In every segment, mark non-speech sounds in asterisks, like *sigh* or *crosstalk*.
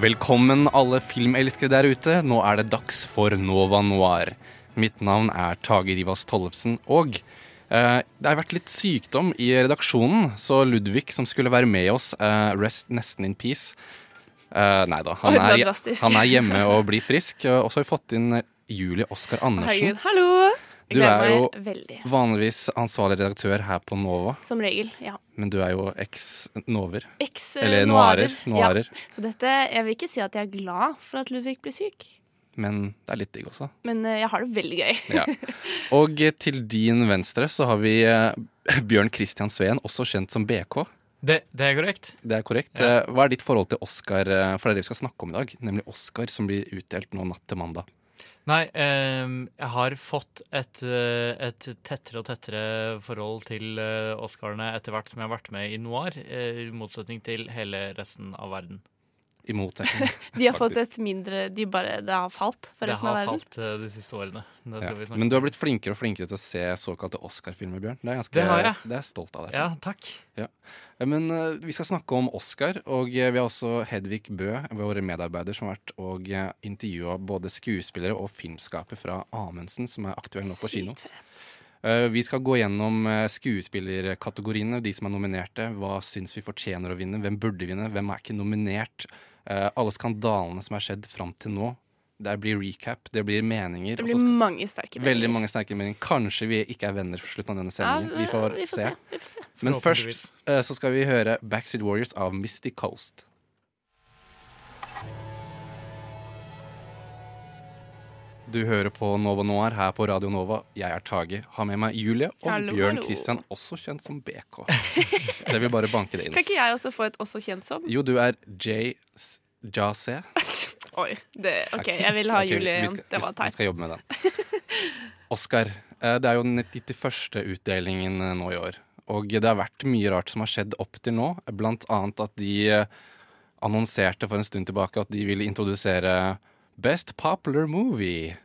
Velkommen alle filmelskere der ute. Nå er det dags for Nova Noir. Mitt navn er Tage Rivas Tollefsen, og eh, det har vært litt sykdom i redaksjonen, så Ludvig, som skulle være med oss, eh, rest nesten in peace. Eh, nei da, han er, han er hjemme og blir frisk. Og så har vi fått inn Julie Oskar Andersen. Herregud, hallo! Du er jo veldig. vanligvis ansvarlig redaktør her på Nova, Som regel, ja. men du er jo eks-nover. Eks eh, Eller noirer. noirer. Ja. Så dette, jeg vil ikke si at jeg er glad for at Ludvig blir syk, Men det er litt digg også. men eh, jeg har det veldig gøy. Ja. *laughs* Og til din venstre så har vi eh, Bjørn Christian Sveen, også kjent som BK. Det, det er korrekt. Det er korrekt. Ja. Hva er ditt forhold til Oscar, for det er det vi skal snakke om i dag, nemlig Oscar som blir utdelt nå natt til mandag. Nei, ehm, jeg har fått et, eh, et tettere og tettere forhold til uh, Oscarene etter hvert som jeg har vært med i Noir, eh, i motsetning til hele resten av verden. I motsetning. *laughs* De har fått et mindre De bare Det har falt for Det resten av har falt eh, de siste årene. Det Ja. vi Men du har blitt flinkere og flinkere til å se såkalte Oscar-filmer, Bjørn. Det er, ganske, Det har jeg. det er jeg stolt av deg. Ja, takk. Ja. Men uh, vi skal snakke om Oscar, og uh, vi har også Hedvig Bø, vår medarbeider, som har vært og uh, intervjua både skuespillere og filmskaper fra Amundsen, som er aktuell nå på kino. Fett. Eh, Vi skal gå gjennom eh, skuespillerkategoriene, de som er nominerte. Hva syns vi fortjener å vinne? Hvem burde vinne? Hvem er ikke nominert? Eh, Alle skandalene som er skjedd fram til nå. Det blir recap, det blir meninger. Det blir skal- mange sterke meninger. Veldig mange sterke meninger. Kanskje vi ikke er venner for slutten av denne Ja, sendingen. vi får vi får se. se. Vi får se. Men først eh, så skal vi høre Backstreet Warriors av Misty Coast. Du hører på Nova Noir her på Radio Nova. Jeg er Tage. Har med meg Julie og Hallo, Bjørn hallo. Christian, også kjent som BK. Det vil bare banke det inn. Kan ikke jeg også få et også kjent som? Jo, du er J. Jase. *laughs* Oi. Det, OK, jeg vil ha okay, Julie skal- Det var Vi skal jobbe med den. Oscar. eh, Det er jo den 91. utdelingen eh, nå i år. Og det har vært mye rart som har skjedd opp til nå. Blant annet at de eh, annonserte for en stund tilbake at de ville introdusere Best Popular Movie.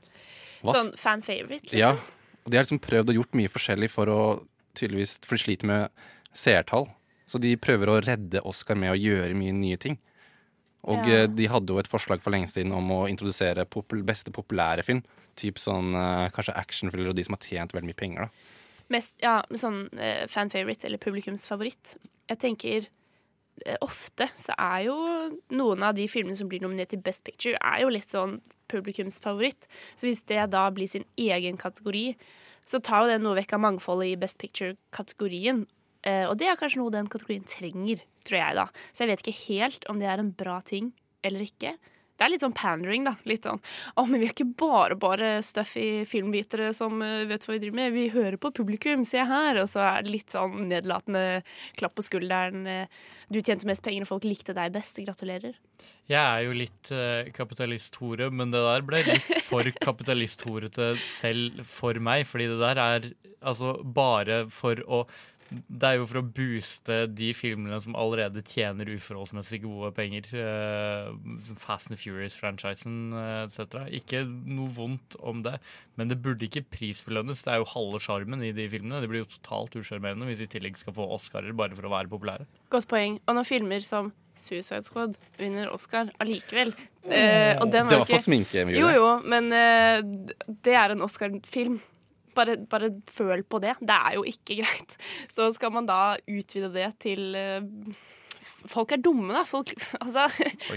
Hva Sånn fan favorite, liksom. ja. Og de har liksom prøvd og gjort mye forskjellig for å tydeligvis For de sliter med seertall. Så de prøver å redde Oscar med å gjøre mye nye ting. Og Ja. eh, de hadde jo et forslag for lenge siden om å introdusere popul beste populære film. Typ sånn eh, kanskje actionfilmer og de som har tjent veldig mye penger, da. Mest, ja, sånn uh, fan favorite, eller publikumsfavoritt. Jeg tenker ofte så er jo noen av de filmene som blir nominert til Best Picture, er jo litt sånn publikumsfavoritt. Så hvis det da blir sin egen kategori, så tar jo det noe vekk av mangfoldet i Best Picture-kategorien. Eh, og det er kanskje noe den kategorien trenger, tror jeg da. Så jeg vet ikke helt om det er en bra ting eller ikke. Det er litt sånn pandering, da. Litt sånn Å, men vi er ikke bare bare stuffy filmvitere som eh, vet hva vi driver med. Vi hører på publikum, se her. Og så er det litt sånn nedlatende klapp på skulderen. eh, Du tjente mest penger, og folk likte deg best. Gratulerer. Jeg er jo litt uh, kapitalist-hore, men det der ble litt for *laughs* kapitalist-horete selv for meg. Fordi det der er altså bare for å Det er jo for å booste de filmene som allerede tjener uforholdsmessig gode penger. eh, Fast and Furious-franchisen uh, etc. Ikke noe vondt om det, men det burde ikke prisbelønnes. Det er jo halve sjarmen i de filmene. Det blir jo totalt usjarmerende hvis vi i tillegg skal få Oscarer bare for å være populære. Godt poeng. Og når filmer som Suicide Squad vinner Oscar allikevel eh, og den Det var ikke... for sminke. Jo, jo, men uh, det er en Oscar-film. Bare, bare føl på det. Det er jo ikke *laughs* greit. Så skal man da utvide det til eh, Folk er dumme, da. Folk, *laughs* altså,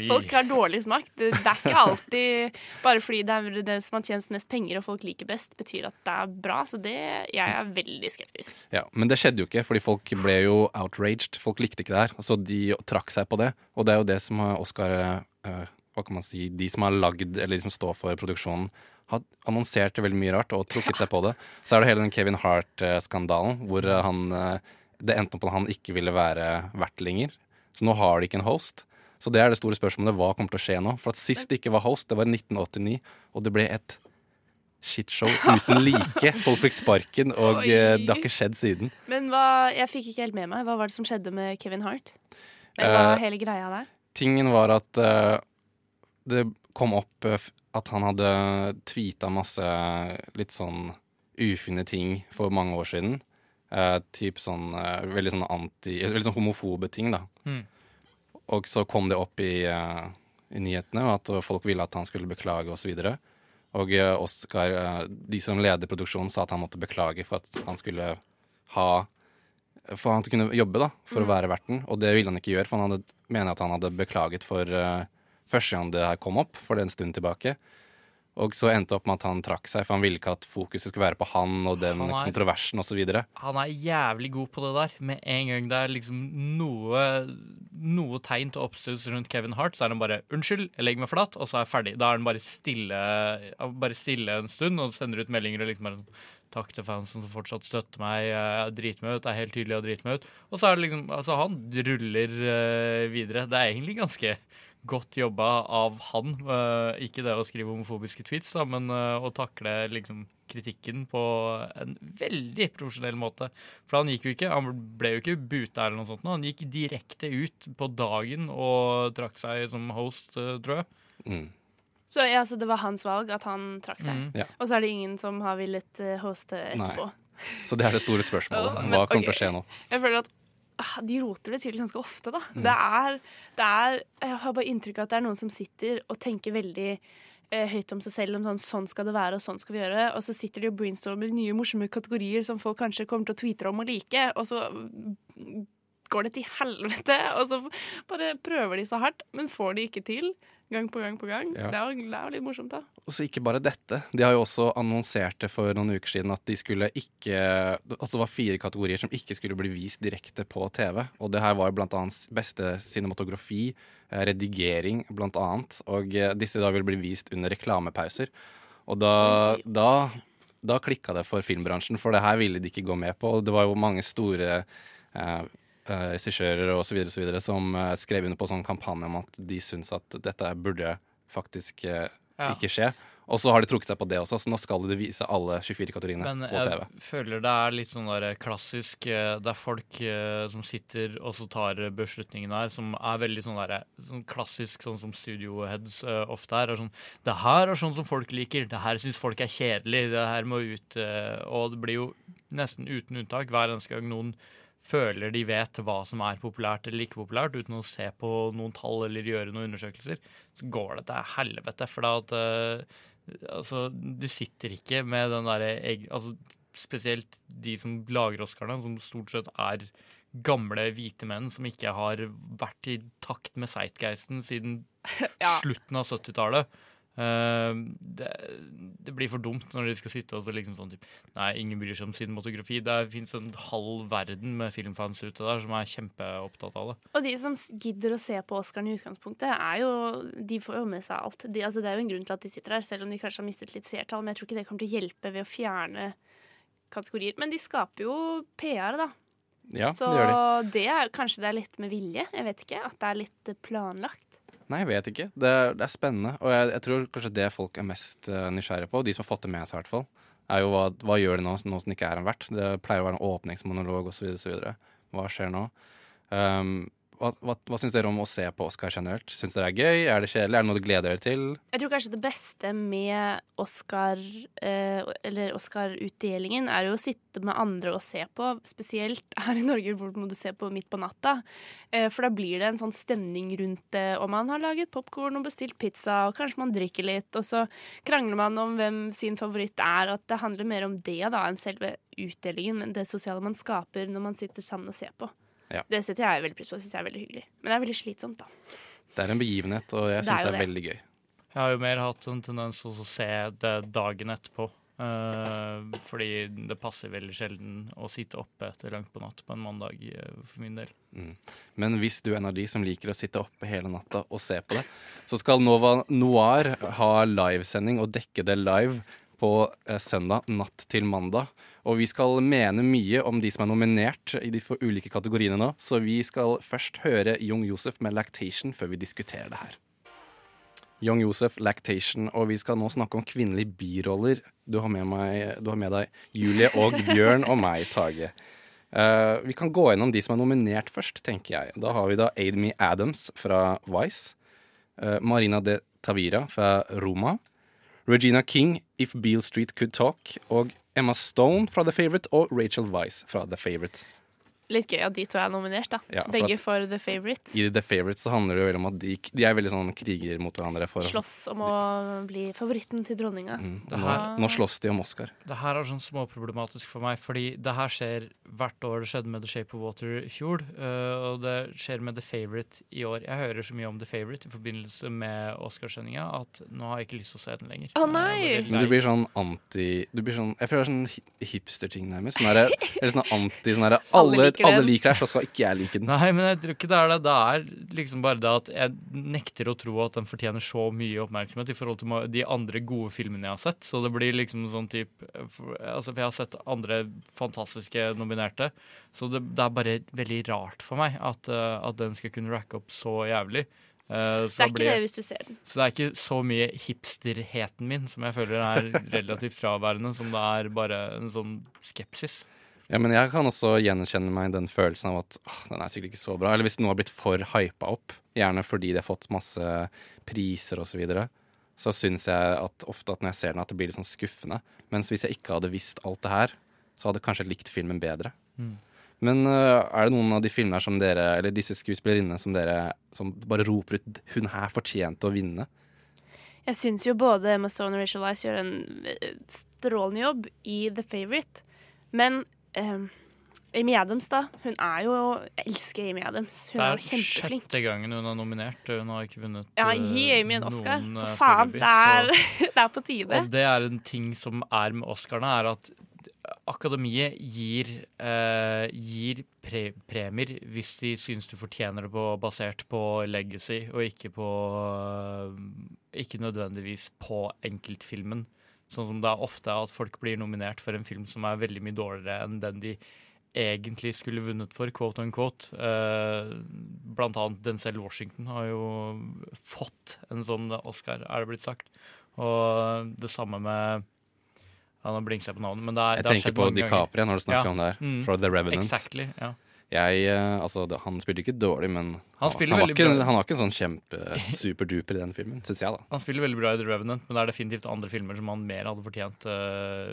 folk har dårlig smak. Det, det er ikke alltid Bare fordi det er det som har tjent mest penger og folk liker best, betyr at det er bra. Så det Jeg er veldig skeptisk. Ja, Men det skjedde jo ikke, fordi folk ble jo outraged. Folk likte ikke det her. Så de trakk seg på det. Og det er jo det som Oscar eh, Hva kan man si De som har lagd, eller de som står for produksjonen, har annonsert veldig mye rart og trukket seg på det. Så er det hele den Kevin Hart-skandalen, hvor eh, han eh, Det endte opp at han ikke ville være vert lenger. Så nå har de ikke en host. Så det er det store spørsmålet. Hva kommer til å skje nå? For at Sist det ikke var host, det var i 1989, og det ble et shitshow uten like. Folk fikk sparken, og Oi. eh, det har ikke skjedd siden. Men hva, jeg fikk ikke helt med meg. Hva var det som skjedde med Kevin Hart? Eller hva var hele greia der? Tingen var at eh, det kom opp eh, at han hadde tweeta masse litt sånn ufine ting for mange år siden. Eh, typ sånn eh, veldig sånn anti Veldig sånn homofobe ting, da. Mm. Og så kom det opp i, eh, i nyhetene og at folk ville at han skulle beklage osv. Og, og eh, Oscar, de som leder produksjonen, sa at han måtte beklage for at han skulle ha For han kunne jobbe da, for å være verten, og det ville han ikke gjøre. For han hadde, mener at han hadde beklaget for første gang det her kom opp, for det er en stund tilbake. Og så endte det opp med at han trakk seg, for han ville ikke at fokuset skulle være på han og den Han er- kontroversen osv. Han er jævlig god på det der. Med en gang det er liksom noe, noe tegn til oppstuss rundt Kevin Hart, så er han bare 'unnskyld, jeg legger meg flat', og så er jeg ferdig. Da er han bare stille, bare stille en stund og sender ut meldinger og liksom bare Takk til fansen som fortsatt støtter meg. Jeg driter meg ut. Det er helt tydelig jeg driter meg ut. Og så er det liksom Altså, han ruller eh, videre. Det er egentlig ganske godt jobba av han. Eh, ikke det å skrive homofobiske tweets, da, men eh, å takle liksom kritikken på en veldig profesjonell måte. For han gikk jo ikke, han ble jo ikke buta eller noe sånt. Han gikk direkte ut på dagen og trakk seg som host, eh, tror jeg. Mm. Så ja, så det var hans valg at han trakk seg. Mm. Ja. Og så er det ingen som har villet hoste etterpå. Så det er det store spørsmålet. *laughs* Hva kommer til å skje nå? Jeg føler at de roter det til ganske ofte, da. Mm. Det, er, det er Jeg har bare inntrykk av at det er noen som sitter og tenker veldig eh, høyt om seg selv om sånn, sånn skal det være, og sånn skal vi gjøre. Og så sitter de og brainstormer nye morsomme kategorier som folk kanskje kommer til å tweete om og like, og så går det til helvete, og så bare prøver de så hardt, men får de ikke til. Gang på gang på gang. Ja. Det, er jo, det er jo litt morsomt, da. Og så ikke bare dette. De har jo også annonsert det for noen uker siden at de skulle ikke Altså det var fire kategorier som ikke skulle bli vist direkte på TV. Og det her var blant annet beste cinematografi, eh, redigering blant annet. Og eh, disse da vil bli vist under reklamepauser. Og da, da, da klikka det for filmbransjen, for det her ville de ikke gå med på. Og det var jo mange store eh, eh, regissører videre som uh, skrev under på sånn kampanje om at de syns at dette burde faktisk uh, Ja. ikke skje. Og så har de trukket seg på det også, så nå skal de vise alle 24 kategoriene på TV. Men jeg føler det er litt sånn der klassisk Det er folk som sitter og så tar beslutningen her, som er veldig sånn der sånn klassisk sånn som studioheads ofte er. er sånn, det her er sånn som folk liker. Det her syns folk er kjedelig. Det her må ut. og det blir jo nesten uten unntak hver eneste gang noen føler de vet hva som er populært eller ikke populært, uten å se på noen tall eller gjøre noen undersøkelser, så går det til helvete. For da at eh, altså, du sitter ikke med den derre altså, Spesielt de som lager Oscarene, som stort sett er gamle hvite menn som ikke har vært i takt med Zeitgeisten siden *laughs* Ja. slutten av 70-tallet. Eh, det, det blir for dumt når de skal sitte og så liksom sånn typ, Nei, ingen bryr seg om cinematografi. Det fins en halv verden med filmfans ute der som er kjempeopptatt av det. Og de som gidder å se på Oscaren i utgangspunktet, er jo, de får jo med seg alt. De, altså, det er jo en grunn til at de sitter der, selv om de kanskje har mistet litt seertall. Men jeg tror ikke det kommer til å hjelpe ved å fjerne kategorier. Men de skaper jo PR, da. Ja, Så det gjør de. det er, kanskje det er litt med vilje. Jeg vet ikke. At det er litt eh, planlagt. Nei, jeg vet ikke. Det, er- det er spennende. Og jeg, jeg tror kanskje det folk er mest uh, nysgjerrige på, de som har fått det med seg i hvert fall, er jo hva, hva gjør de nå, nå som det ikke er en vert? Det pleier å være en åpningsmonolog osv. Hva skjer nå? Um, hva hva, hva syns dere om å se på Oscar generelt? Syns dere det er gøy? Er det kjedelig? Er det noe du gleder dere til? Jeg tror kanskje det beste med Oscar, eh, eller Oscar-utdelingen er jo å sitte med andre og se på. Spesielt her i Norge, hvor må du se på midt på natta. Eh, for da blir det en sånn stemning rundt det, og man har laget popkorn og bestilt pizza, og kanskje man drikker litt, og så krangler man om hvem sin favoritt er. At det handler mer om det da enn selve utdelingen, men det sosiale man skaper når man sitter sammen og ser på. Ja. Det setter jeg veldig pris på. Synes jeg er veldig hyggelig. Men det er veldig slitsomt, da. Det er en begivenhet, og jeg syns det, det er veldig gøy. Jeg har jo mer hatt en tendens til å se det dagen etterpå. Uh, fordi det passer veldig sjelden å sitte oppe til langt på natt på en mandag uh, for min del. Men hvis du er en av de som liker å sitte oppe hele natta og se på det, så skal Nova Noir ha livesending og dekke det live på eh, søndag natt til mandag. Og vi skal mene mye om de som er nominert i de for ulike kategoriene nå. Så vi skal først høre Young Josef med 'Lactation' før vi diskuterer det her. Young Josef, 'Lactation', og vi skal nå snakke om kvinnelige biroller. Du har med, meg, du har med deg Julie og *laughs* Bjørn og meg, Tage. Uh, vi kan gå gjennom de som er nominert først, tenker jeg. Da har vi da Amy Adams fra Vice. Uh, Marina de Tavira fra Roma. Regina King, If Beale Street Could Talk. Og Emma Stone fra The Favourite og Rachel Weisz fra The Favourite. Litt gøy at de to er nominert, da. Ja, for Begge at- for The Favourite. I The Favourite så handler det jo veldig om at de, de er veldig sånn kriger mot hverandre. For, Slåss om å bli favoritten til dronninga. Mm, nå, her- nå slåss de om Oscar. Det her er sånn småproblematisk for meg, fordi det her skjer hvert år. Det skjedde med The Shape of Water i fjor, øh, og det skjer med The Favourite i år. Jeg hører så mye om The Favourite i forbindelse med Oscarsendinga at nå har jeg ikke lyst til å se den lenger. Å, oh, nei! Men du blir sånn anti du blir sånn, Jeg føler det er sånn hipster-ting nærmest. Sånn her, eller sånn anti sånn derre Alle alle, liker alle den. liker deg, så skal ikke jeg like den. Nei, men jeg tror ikke det er det. Det er liksom bare det at jeg nekter å tro at den fortjener så mye oppmerksomhet i forhold til de andre gode filmene jeg har sett. Så det blir liksom sånn type for, altså, for jeg har sett andre fantastiske nominerte. Så det, det er bare veldig rart for meg at, eh, at den skal kunne racke opp så jævlig. Uh, så Det er ikke blir- det hvis du ser den. så det er ikke så mye hipsterheten min som jeg føler er relativt fraværende, som det er bare en sånn skepsis. Ja, Men jeg kan også gjenkjenne meg den følelsen av at åh, den er sikkert ikke så bra. Eller hvis noe har blitt for hypa opp, gjerne fordi de har fått masse priser osv., så, videre, så syns jeg at ofte at når jeg ser den, at det blir litt sånn skuffende. Mens hvis jeg ikke hadde visst alt det her, så hadde jeg kanskje likt filmen bedre. Mm. Men uh, er det noen av de filmene som dere, eller disse skuespillerinnene som dere som bare roper ut 'hun her fortjente å vinne'? Jeg syns jo både Amazon og Rachel Ice gjør en eh, strålende jobb i The Favourite. Men eh, Amy Adams, da. Hun er jo Jeg elsker Amy Adams. Hun Det er er jo kjempeflink. sjette gangen hun er nominert. Hun har ikke vunnet Ja, eh, gi Amy en Oscar. noen, For eh, faen. Det er, *laughs* det er på tide. Og det er en ting som er med Oscarene, er at akademiet gir, eh, gir pre premier hvis de syns du fortjener det på, basert på legacy, og ikke på eh, Ikke nødvendigvis på enkeltfilmen. Sånn som det er ofte at folk blir nominert for en film som er veldig mye dårligere enn den de egentlig skulle vunnet for, quote on quote. Eh, blant annet Denzel Washington har jo fått en sånn Oscar, er det blitt sagt. Og det samme med ja, Nå blinker jeg på navnet, men det, er, Jeg det har tenker skjedd på mange ganger. DiCaprio når du snakker Ja. om det her. Mm. Fra The Revenant. Exactly, ja. Jeg, eh, altså, han spiller ikke dårlig, men Han han, var ikke, bra. han var ikke sånn kjempe superduper i den filmen, syns jeg, da. Han spiller veldig bra i The Revenant, men det er definitivt andre filmer som han mer hadde fortjent uh,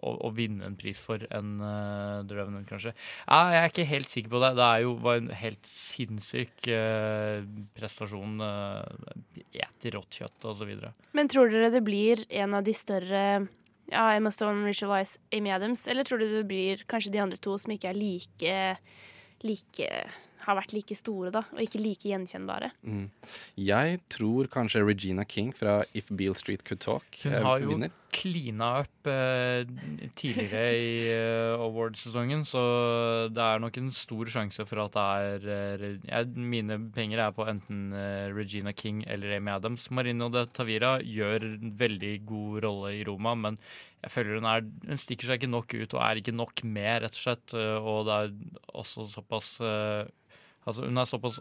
å, å vinne en pris for enn uh, The Revenant, kanskje. Ja, jeg er ikke helt sikker på det. Det er jo, var en helt sinnssyk uh, prestasjon. Uh, Eter rått kjøtt og så videre. Men tror dere det blir en av de større ja, Emma Stone, Rachel Weisz, Amy Adams? Eller tror du det blir kanskje de andre to som ikke er like, like har vært like store, da, og ikke like gjenkjennbare? Mm. Jeg tror kanskje Regina King fra If Beale Street Could Talk Hun eh, har jo vinner. klina opp eh, tidligere i uh, awardsesongen, så det er nok en stor sjanse for at det er eh, jeg, Mine penger er på enten eh, Regina King eller Amy Adams. Marino de Tavira gjør en veldig god rolle i Roma, men jeg føler hun, er, hun stikker seg ikke nok ut og er ikke nok med, rett og slett. eh, og det er også såpass eh, Altså, hun er såpass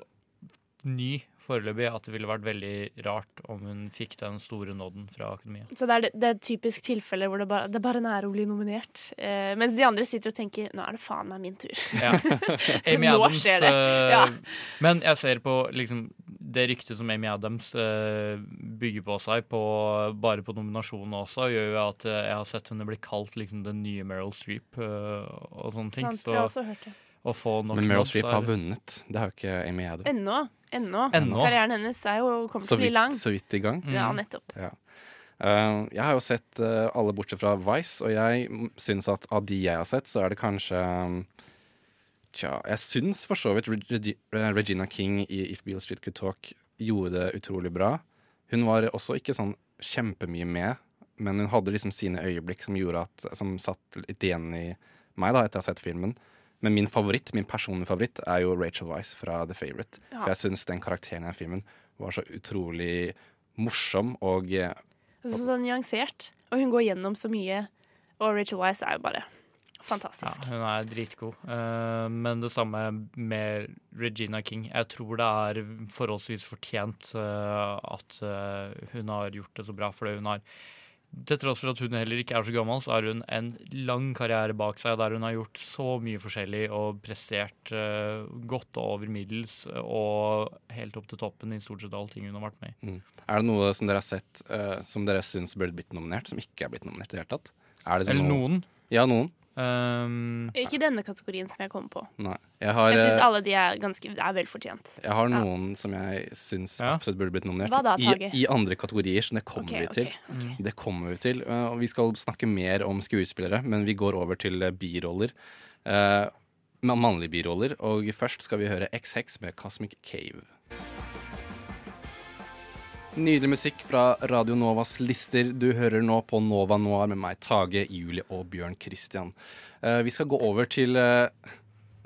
ny foreløpig at det ville vært veldig rart om hun fikk den store nåden fra akademia. Så det er, det er typisk tilfelle hvor det bare, det bare er å bli nominert. Eh, mens de andre sitter og tenker nå er det faen meg min tur. Ja. *laughs* Amy Adams eh, Ja. Men jeg ser på liksom det ryktet som Amy Adams eh, bygger på seg på, bare på nominasjonen også, gjør jo at eh, jeg har sett henne bli kalt liksom den nye Meryl Streep eh, og sånne ting. Sant? Så Jeg har også hørt det. Å få nok Men Meryl Streep har vunnet. Det har jo ikke Amy Addo. Ennå. Ennå. Ennå. Karrieren hennes er jo, kommer til å bli lang. så vidt i gang. Mm. Ja, nettopp. Ja. Uh, jeg har jo sett uh, alle bortsett fra Vice, og jeg syns at av de jeg har sett, så er det kanskje um, Tja, jeg syns for så vidt Regi Regina King i If Beale Street Could Talk gjorde det utrolig bra. Hun var også ikke sånn kjempemye med, men hun hadde liksom sine øyeblikk som gjorde at Som satt litt igjen i meg da, etter å ha sett filmen. Men min favoritt, min personlige favoritt er jo Rachel Weisz fra The Favourite. Ja. For jeg syns den karakteren i den filmen var så utrolig morsom og og Så, så nyansert. Og hun går gjennom så mye. Og Rachel Wise er jo bare Ja, fantastisk. hun er dritgod. Uh, men det samme med Regina King. Jeg tror det er forholdsvis fortjent uh, at uh, hun har gjort det så bra, fordi hun har til tross for at hun heller ikke er så gammel, så har hun en lang karriere bak seg der hun har gjort så mye forskjellig og prestert uh, godt og over middels og helt opp til toppen i stort sett alle ting hun har vært med i. Er det noe som dere har sett uh, som dere syns burde blitt nominert, som ikke er blitt nominert i det hele tatt? Det Eller noe- noen. Ja, noen. Um, Ikke denne kategorien som jeg kommer på. Nei. Jeg har, Jeg syns eh, alle de er ganske er velfortjent. jeg har noen som jeg syns absolutt burde blitt nominert. Hva da, I, I andre kategorier, så det kommer okay, vi til. til. okay. Det kommer vi til. uh, Og vi skal snakke mer om skuespillere, men vi går over til eh, biroller. Uh, mannlige biroller. Og først skal vi høre X-Hex med Cosmic Cave. Nydelig musikk fra Radio Novas lister. Du hører nå på Nova Noir med meg, Tage, Julie og Bjørn Christian. Uh, vi skal gå over til uh,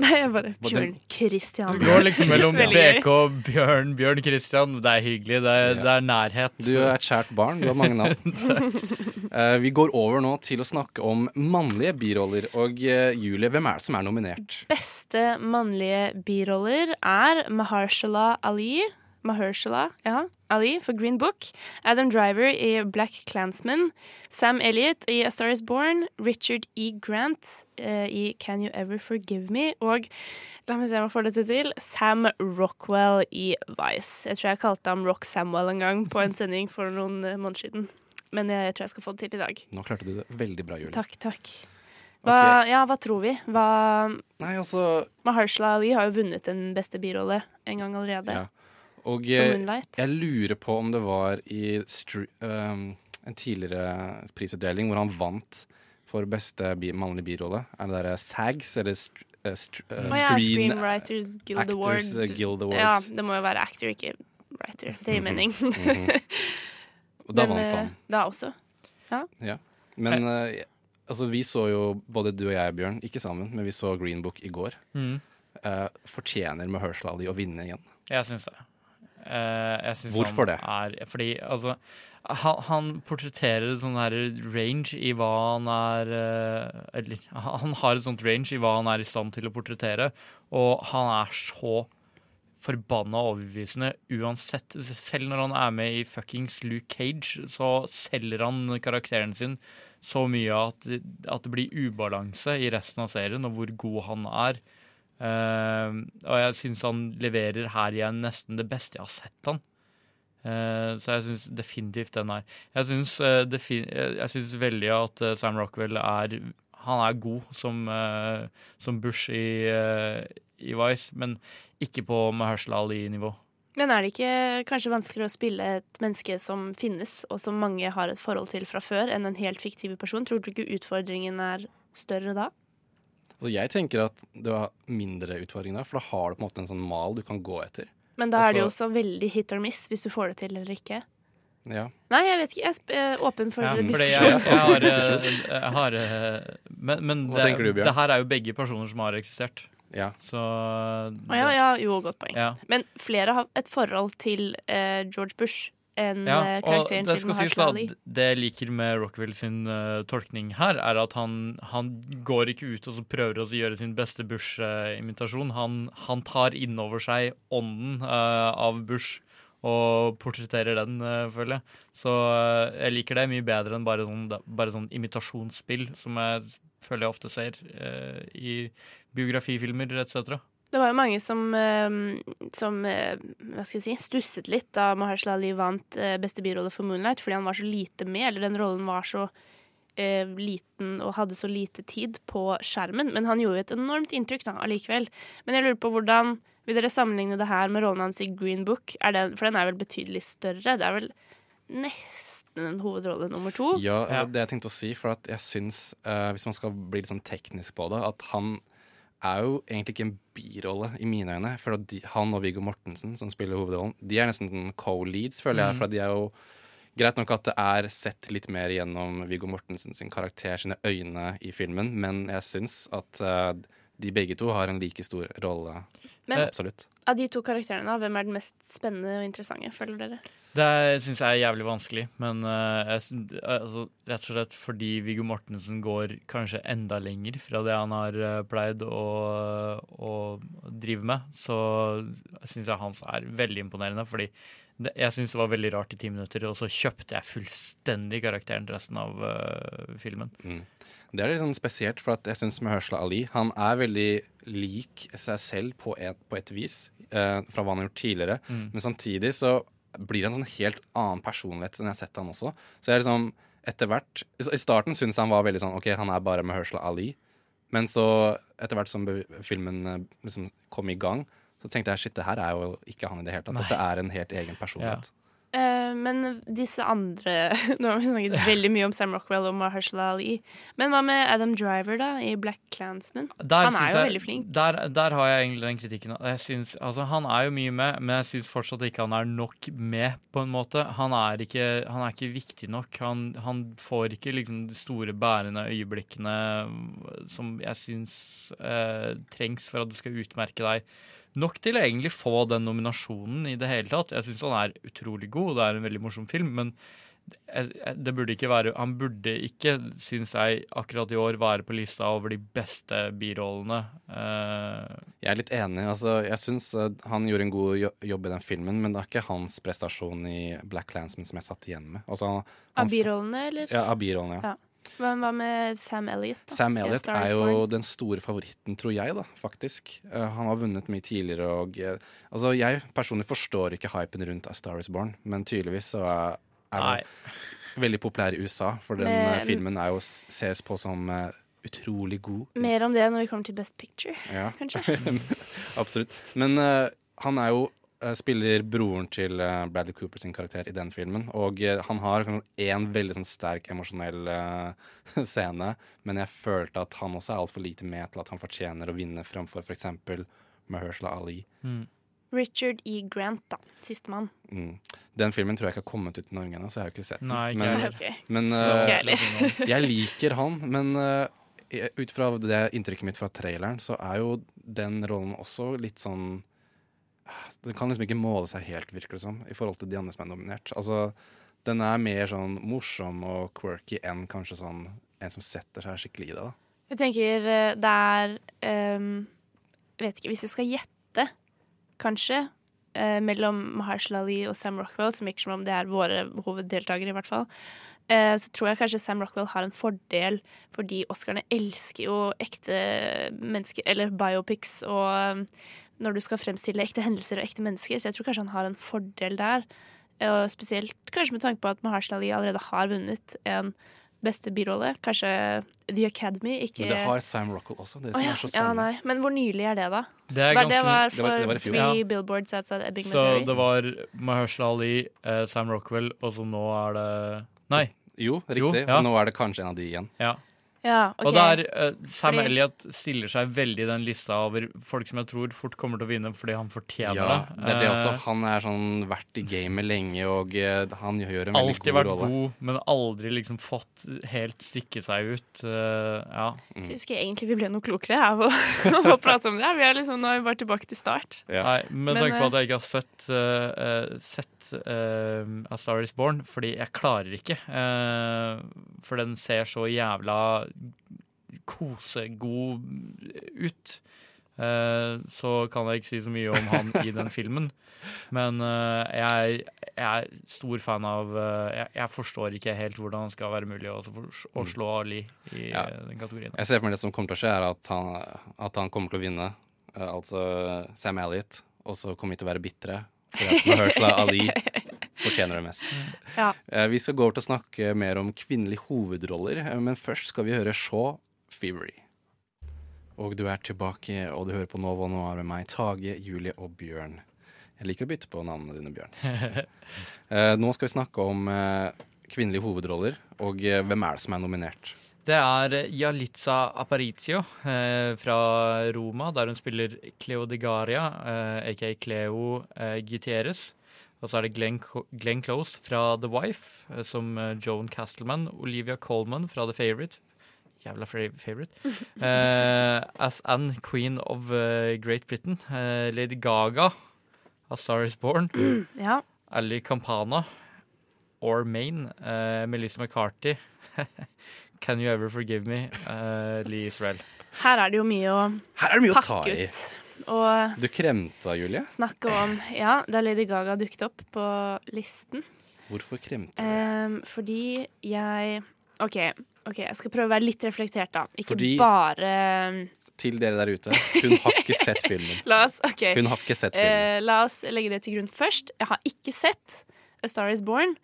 Nei, jeg bare Bjørn Christian. Du går liksom mellom BK Bjørn, Bjørn Christian. Det er hyggelig. Det er, det er nærhet. Du er et kjært barn. Du har mange navn. uh, *laughs* vi går over nå til å snakke om mannlige biroller. Og Julie, hvem er det som er nominert? Beste mannlige biroller er Mahershala Ali. Mahershala, ja, Ali for Green Book. Adam Driver i Black Clansman. Sam Elliot i A Star Is Born. Richard E. Grant uh, i Can You Ever Forgive Me. Og la meg se om jeg får dette til. Sam Rockwell i Vice. Jeg tror jeg kalte ham Rock Samwell en gang på en sending for noen eh, måneder siden. Men jeg tror jeg skal få det til i dag. Nå klarte du det veldig bra, Julie. Takk, takk. Hva, okay. Ja, hva tror vi? Hva Nei, altså Mahershala Ali har jo vunnet den beste birolle en gang allerede. Ja. Og eh, jeg lurer på om det var i um, en tidligere prisutdeling hvor han vant for beste bi mannlige birolle. Er det derre SAGS, eller str eh, str eh, oh, ja, Screen Screenwriters Guild Award. Actors eh, Guild Ja, det må jo være actor, ikke writer. Det gir mening. Mhm. *laughs* Og da Men, vant eh, han. Da også. Ja. Men uh, altså, vi så jo, både du og jeg, Bjørn, ikke sammen, men vi så Green Book i går. Mm. Uh, fortjener Mahershala Ali å vinne igjen? Jeg syns det. Eh, Hvorfor det? Er, fordi altså han, han portretterer sånn her range i hva han er eh, Eller han har et sånt range i hva han er i stand til å portrettere, og han er så forbanna overbevisende uansett. Selv når han er med i fuckings Luke Cage, så selger han karakteren sin så mye at, at det blir ubalanse i resten av serien, og hvor god han er. Eh, og jeg syns han leverer her igjen nesten det beste jeg har sett han. Uh, så jeg syns definitivt den er. Jeg syns, uh, veldig at eh, Sam Rockwell er Han er god som, som Bush i, i Vice, men ikke på Mahershala Ali-nivå. Men er det ikke kanskje vanskeligere å spille et menneske som finnes, og som mange har et forhold til fra før, enn en helt fiktiv person? Tror du ikke utfordringen er større da? Altså, jeg tenker at det var mindre utfordring da, for da har du på en måte en sånn mal du kan gå etter. Men da er det jo Altså- også veldig hit or miss hvis du får det til eller ikke. Ja. Nei, jeg vet ikke. Jeg er eh, åpen for Ja, diskusjon. jeg, jeg har, eh, *laughs* jeg har eh, Men, men det, du, det her er jo begge personer som har eksistert. ja. Så Å ja, ja, jo, godt poeng. ja. Men flere har et forhold til eh, George Bush enn Ja, eh, karakteren til Mahershala Ali. det jeg liker med Rockwell sin uh, tolkning her, er at han, han går ikke ut og så prøver å gjøre sin beste Bush-imitasjon. han, han tar innover seg ånden uh, av Bush og portretterer den, uh, føler jeg. Så jeg liker det mye bedre enn bare sånn, bare sånn imitasjonsspill, som jeg føler jeg ofte ser i biografifilmer etc. Det var jo mange som, eh, som eh, hva skal jeg si, stusset litt da Mahershala Ali vant eh, beste birolle for Moonlight, fordi han var så lite med, eller den rollen var så eh, liten og hadde så lite tid på skjermen. Men han gjorde jo et enormt inntrykk da, allikevel. Men jeg lurer på hvordan vil dere sammenligne det her med rollen hans i Green Book? Er den, for den er vel betydelig større? Det er vel nesten en hovedrolle nummer to? Ja, det jeg tenkte å si, for at jeg syns, eh, hvis man skal bli litt sånn teknisk på det, at han er jo egentlig ikke en birolle i mine øyne. For de, han og Viggo Mortensen, som spiller hovedrollen, de er nesten sånn co-leads, føler jeg. Mm. For de er jo Greit nok at det er sett litt mer gjennom Viggo Mortensen sin karakter, sine øyne i filmen, men jeg syns at uh, de begge to har en like stor rolle. Men- Absolutt. Av de to karakterene, da, hvem er den mest spennende og interessante, føler dere? Det syns jeg er jævlig vanskelig, men uh, jeg, syn- altså, rett og slett fordi Viggo Mortensen går kanskje enda lenger fra det han har eh, pleid å, å drive med, så syns jeg hans er veldig imponerende. Fordi det, jeg syns det var veldig rart i ti minutter, og så kjøpte jeg fullstendig karakteren til resten av uh, filmen. Det er litt sånn spesielt, for at jeg syns Mahershala Ali Han er veldig lik seg selv på et, på et vis, eh, fra hva han har gjort tidligere. Mm. Men samtidig så blir han en sånn helt annen personlighet enn jeg har sett han også. Så jeg liksom etter hvert I starten syntes jeg han var veldig sånn OK, han er bare Mahershala Ali. Men så, etter hvert som filmen eh, liksom kom i gang, så tenkte jeg shit, det her er jo ikke han i det hele tatt. Dette er en helt egen personlighet. Eh, men disse andre *laughs* Nå har vi snakket veldig mye om Sam Rockwell og Mahershala Ali. Men hva med Adam Driver, da, i Black Clansman? Der Han er jo jeg- veldig flink. Der, der har jeg egentlig den kritikken. Synes, altså, han er jo mye med, men jeg syns fortsatt ikke han er nok med, på en måte. Han er ikke, han er ikke viktig nok. Han, han får ikke liksom de store bærende øyeblikkene som jeg syns uh, trengs for at du skal utmerke deg. Nok til å egentlig få den nominasjonen i det hele tatt. Jeg syns han er utrolig god, det er en veldig morsom film, men det burde ikke være Han burde ikke, syns jeg, akkurat i år være på lista over de beste birollene. Eh, Jeg er litt enig. altså Jeg syns eh, han gjorde en god jobb i den filmen, men det er ikke hans prestasjon i Black Landsman som jeg satt igjen med. Altså, han, Av birollene, eller? Ja, av birollene, ja. Ja. Hva, hva med Sam Elliot? Da? Sam Elliot er jo Born? den store favoritten, tror jeg, da, faktisk. Uh, han har vunnet mye tidligere, og uh, Altså, jeg personlig forstår ikke hypen rundt A Star Is Born, men tydeligvis så er, er den veldig populær i USA, for den Men- eh, filmen er jo ses på som uh, utrolig god. Mer om det når vi kommer til Best Picture, Ja. kanskje. *laughs* Absolutt. Men han er jo spiller broren til eh, Bradley Cooper sin karakter i den filmen. Og eh, han har én veldig sånn sterk emosjonell eh, *laughs* scene, men jeg følte at han også er altfor lite med til at han fortjener å vinne framfor f.eks. Mahershala Ali. Richard E. Grant, da. Sistemann. Mm. Den filmen tror jeg ikke har kommet ut i Norge ennå, så jeg har ikke sett den. Nei, ikke men, okay. Men eh, heller. *laughs* jeg liker han, men uh, ut fra det inntrykket mitt fra traileren, så er jo den rollen også litt sånn Den kan liksom ikke måle seg helt, virker det som, i forhold til de andre som er nominert. Altså, den er mer sånn morsom og quirky enn kanskje sånn en som setter seg skikkelig i det. da. Jeg tenker eh, det er um, Vet ikke, hvis jeg skal gjette, kanskje, uh, mellom Mahershala Ali og Sam Rockwell, som virker som om det er våre hoveddeltakere, i hvert fall, uh, så tror jeg kanskje Sam Rockwell har en fordel, fordi Oscarene elsker jo ekte mennesker, eller biopics, og når du skal fremstille ekte hendelser og ekte mennesker, så jeg tror kanskje han har en fordel der. Og spesielt kanskje med tanke på at Mahershala Ali allerede har vunnet en beste birolle. Kanskje The Academy, ikke Men det har Sam Rockwell også, det som ja. er så ja, spennende. nei. Men hvor nylig er det, da? Det er ganske... det var var det for var- det var. Three Ja. Billboards Outside Ebbing, Så det var Mahershala Ali, eh, Sam Rockwell, og så nå er det Nei. Jo, riktig. Jo, ja. Nå er det kanskje en av de igjen. Ja. Ja, okay. Og der, uh, Sam Fordi- Elliot stiller seg veldig i den lista over folk som jeg tror fort kommer til å vinne fordi han fortjener Ja, det. det er det også. Eh, Han er sånn vært i gamet lenge, og uh, han gjør en veldig Alltid god vært god, men aldri liksom fått helt stikke seg ut. Uh, ja. Mm. jeg ikke egentlig vi ble noe klokere av å, *laughs* å prate om det. Vi er liksom, nå er vi bare tilbake til start. Ja. Nei, med tanke på eh, at jeg ikke har sett, uh, eh, sett eh, A Star Is Born, fordi jeg klarer ikke. eh, for den ser så jævla kosegod ut. Eh, så kan jeg ikke si så mye om han i den *laughs* filmen. Men eh, jeg, jeg er stor fan av eh, jeg, jeg forstår ikke helt hvordan det skal være mulig å, å slå Ali i Ja. den kategorien. Jeg ser for meg det som kommer til å skje, er at han, at han kommer til å vinne. altså Sam Elliot. Og så kommer vi til å være bitre. For at Mahershala *laughs* Ali *laughs* fortjener det mest. *laughs* Ja. Eh, vi skal gå over til å snakke mer om kvinnelige hovedroller, eh, men først skal vi høre Shaw Fevery. Og du er tilbake, og du hører på Nova Noir med meg, Tage, Julie og Bjørn. Jeg liker å bytte på navnene dine, Bjørn. *laughs* Eh, nå skal vi snakke om kvinnelige hovedroller, og hvem er det som er nominert? Det er Jalitza Aparizio eh, fra Roma, der hun spiller Cleo de Garia, eh, aka Cleo eh, Gutierrez. Og så er det Glenn, Glenn Close fra The Wife, eh, som eh, Joan Castleman. Olivia Colman fra The Favourite. Jævla favorite. *laughs* Eh, as Anne, queen of uh, Great Britain. Uh, Lady Gaga, A Star Is Born. *clears throat* Ja. Ali Campana, Or Maine. Melissa McCarthy. *laughs* Can You Ever Forgive Me? eh, Lee Israel. Her er det jo mye å Her er det mye å ta pakke i. ut. Og Du kremta, Julie. snakke om Ja, da Lady Gaga dukket opp på listen. Hvorfor kremte du? Um, fordi jeg OK, ok, jeg skal prøve å være litt reflektert, da. Ikke Fordi- bare Til dere der ute, hun har ikke sett filmen. *laughs* La oss, ok. Hun har ikke sett filmen. Uh, la oss legge det til grunn først. Jeg har ikke sett A Star Is Born.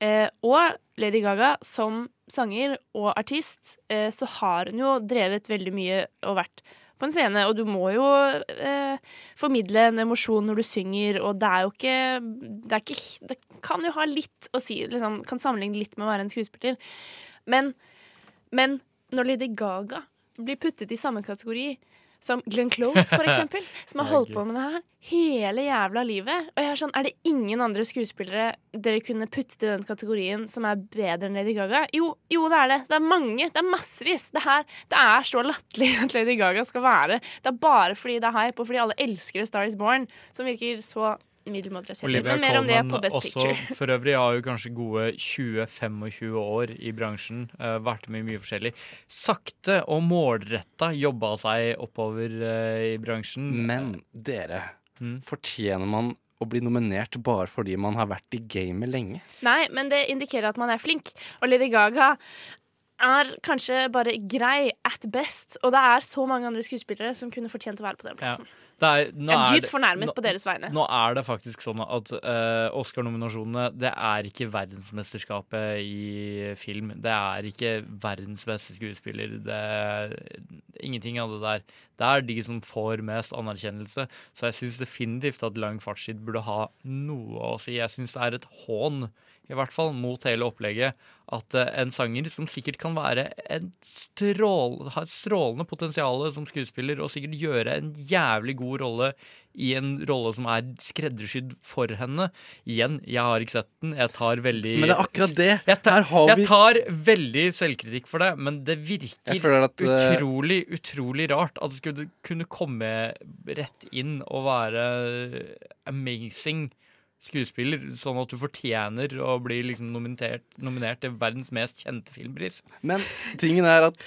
Uh, og Lady Gaga som sanger og artist, uh, så har hun jo drevet veldig mye og vært på en scene, og du må jo eh, formidle en emosjon når du synger, og det er jo ikke Det, er ikke, det kan jo ha litt å si, liksom, kan sammenligne litt med å være en skuespiller. Men, men når Lady Gaga blir puttet i samme kategori som Glenn Close, for eksempel, som har *laughs* holdt på med det her hele jævla livet. Og jeg er sånn, er det ingen andre skuespillere dere kunne puttet i den kategorien som er bedre enn Lady Gaga? Jo, jo det er det. Det er mange. Det er massevis. Det, her, det er så latterlig *laughs* at Lady Gaga skal være. Det er bare fordi det er hype, og fordi alle elsker Star Is Born, som virker så middelmådig. Olivia Men mer om det Colman på Best også Picture. *laughs* for øvrig har jo kanskje gode 20-25 år i bransjen. Uh, vært med i mye forskjellig. Sakte og målretta jobba seg oppover uh, i bransjen. Men dere, Mm. fortjener man å bli nominert bare fordi man har vært i gamet lenge? Nei, men det indikerer at man er flink. Og Lady Gaga er kanskje bare grei at best. Og det er så mange andre skuespillere som kunne fortjent å være på den plassen. Det er, nå Jeg er dypt fornærmet på deres vegne. Nå er det faktisk sånn at uh, Oscar-nominasjonene Det er ikke verdensmesterskapet i film. Det er ikke verdens beste skuespiller. Det er ingenting av det der. Det er de som får mest anerkjennelse. Så jeg syns definitivt at Lang fartstid burde ha noe å si. Jeg syns det er et hån, i hvert fall, mot hele opplegget, at eh, en sanger som sikkert kan være en strål, ha et strålende potensial som skuespiller, og sikkert gjøre en jævlig god rolle i en rolle som er skreddersydd for henne. Igjen, jeg har ikke sett den. Jeg tar veldig Men det er akkurat det. Jeg tar, jeg tar veldig selvkritikk for det, men det virker at, eh, utrolig, utrolig rart at det skulle kunne komme rett inn og være amazing skuespiller, sånn at du fortjener å bli liksom nominert, nominert til verdens mest kjente filmpris. Men tingen er at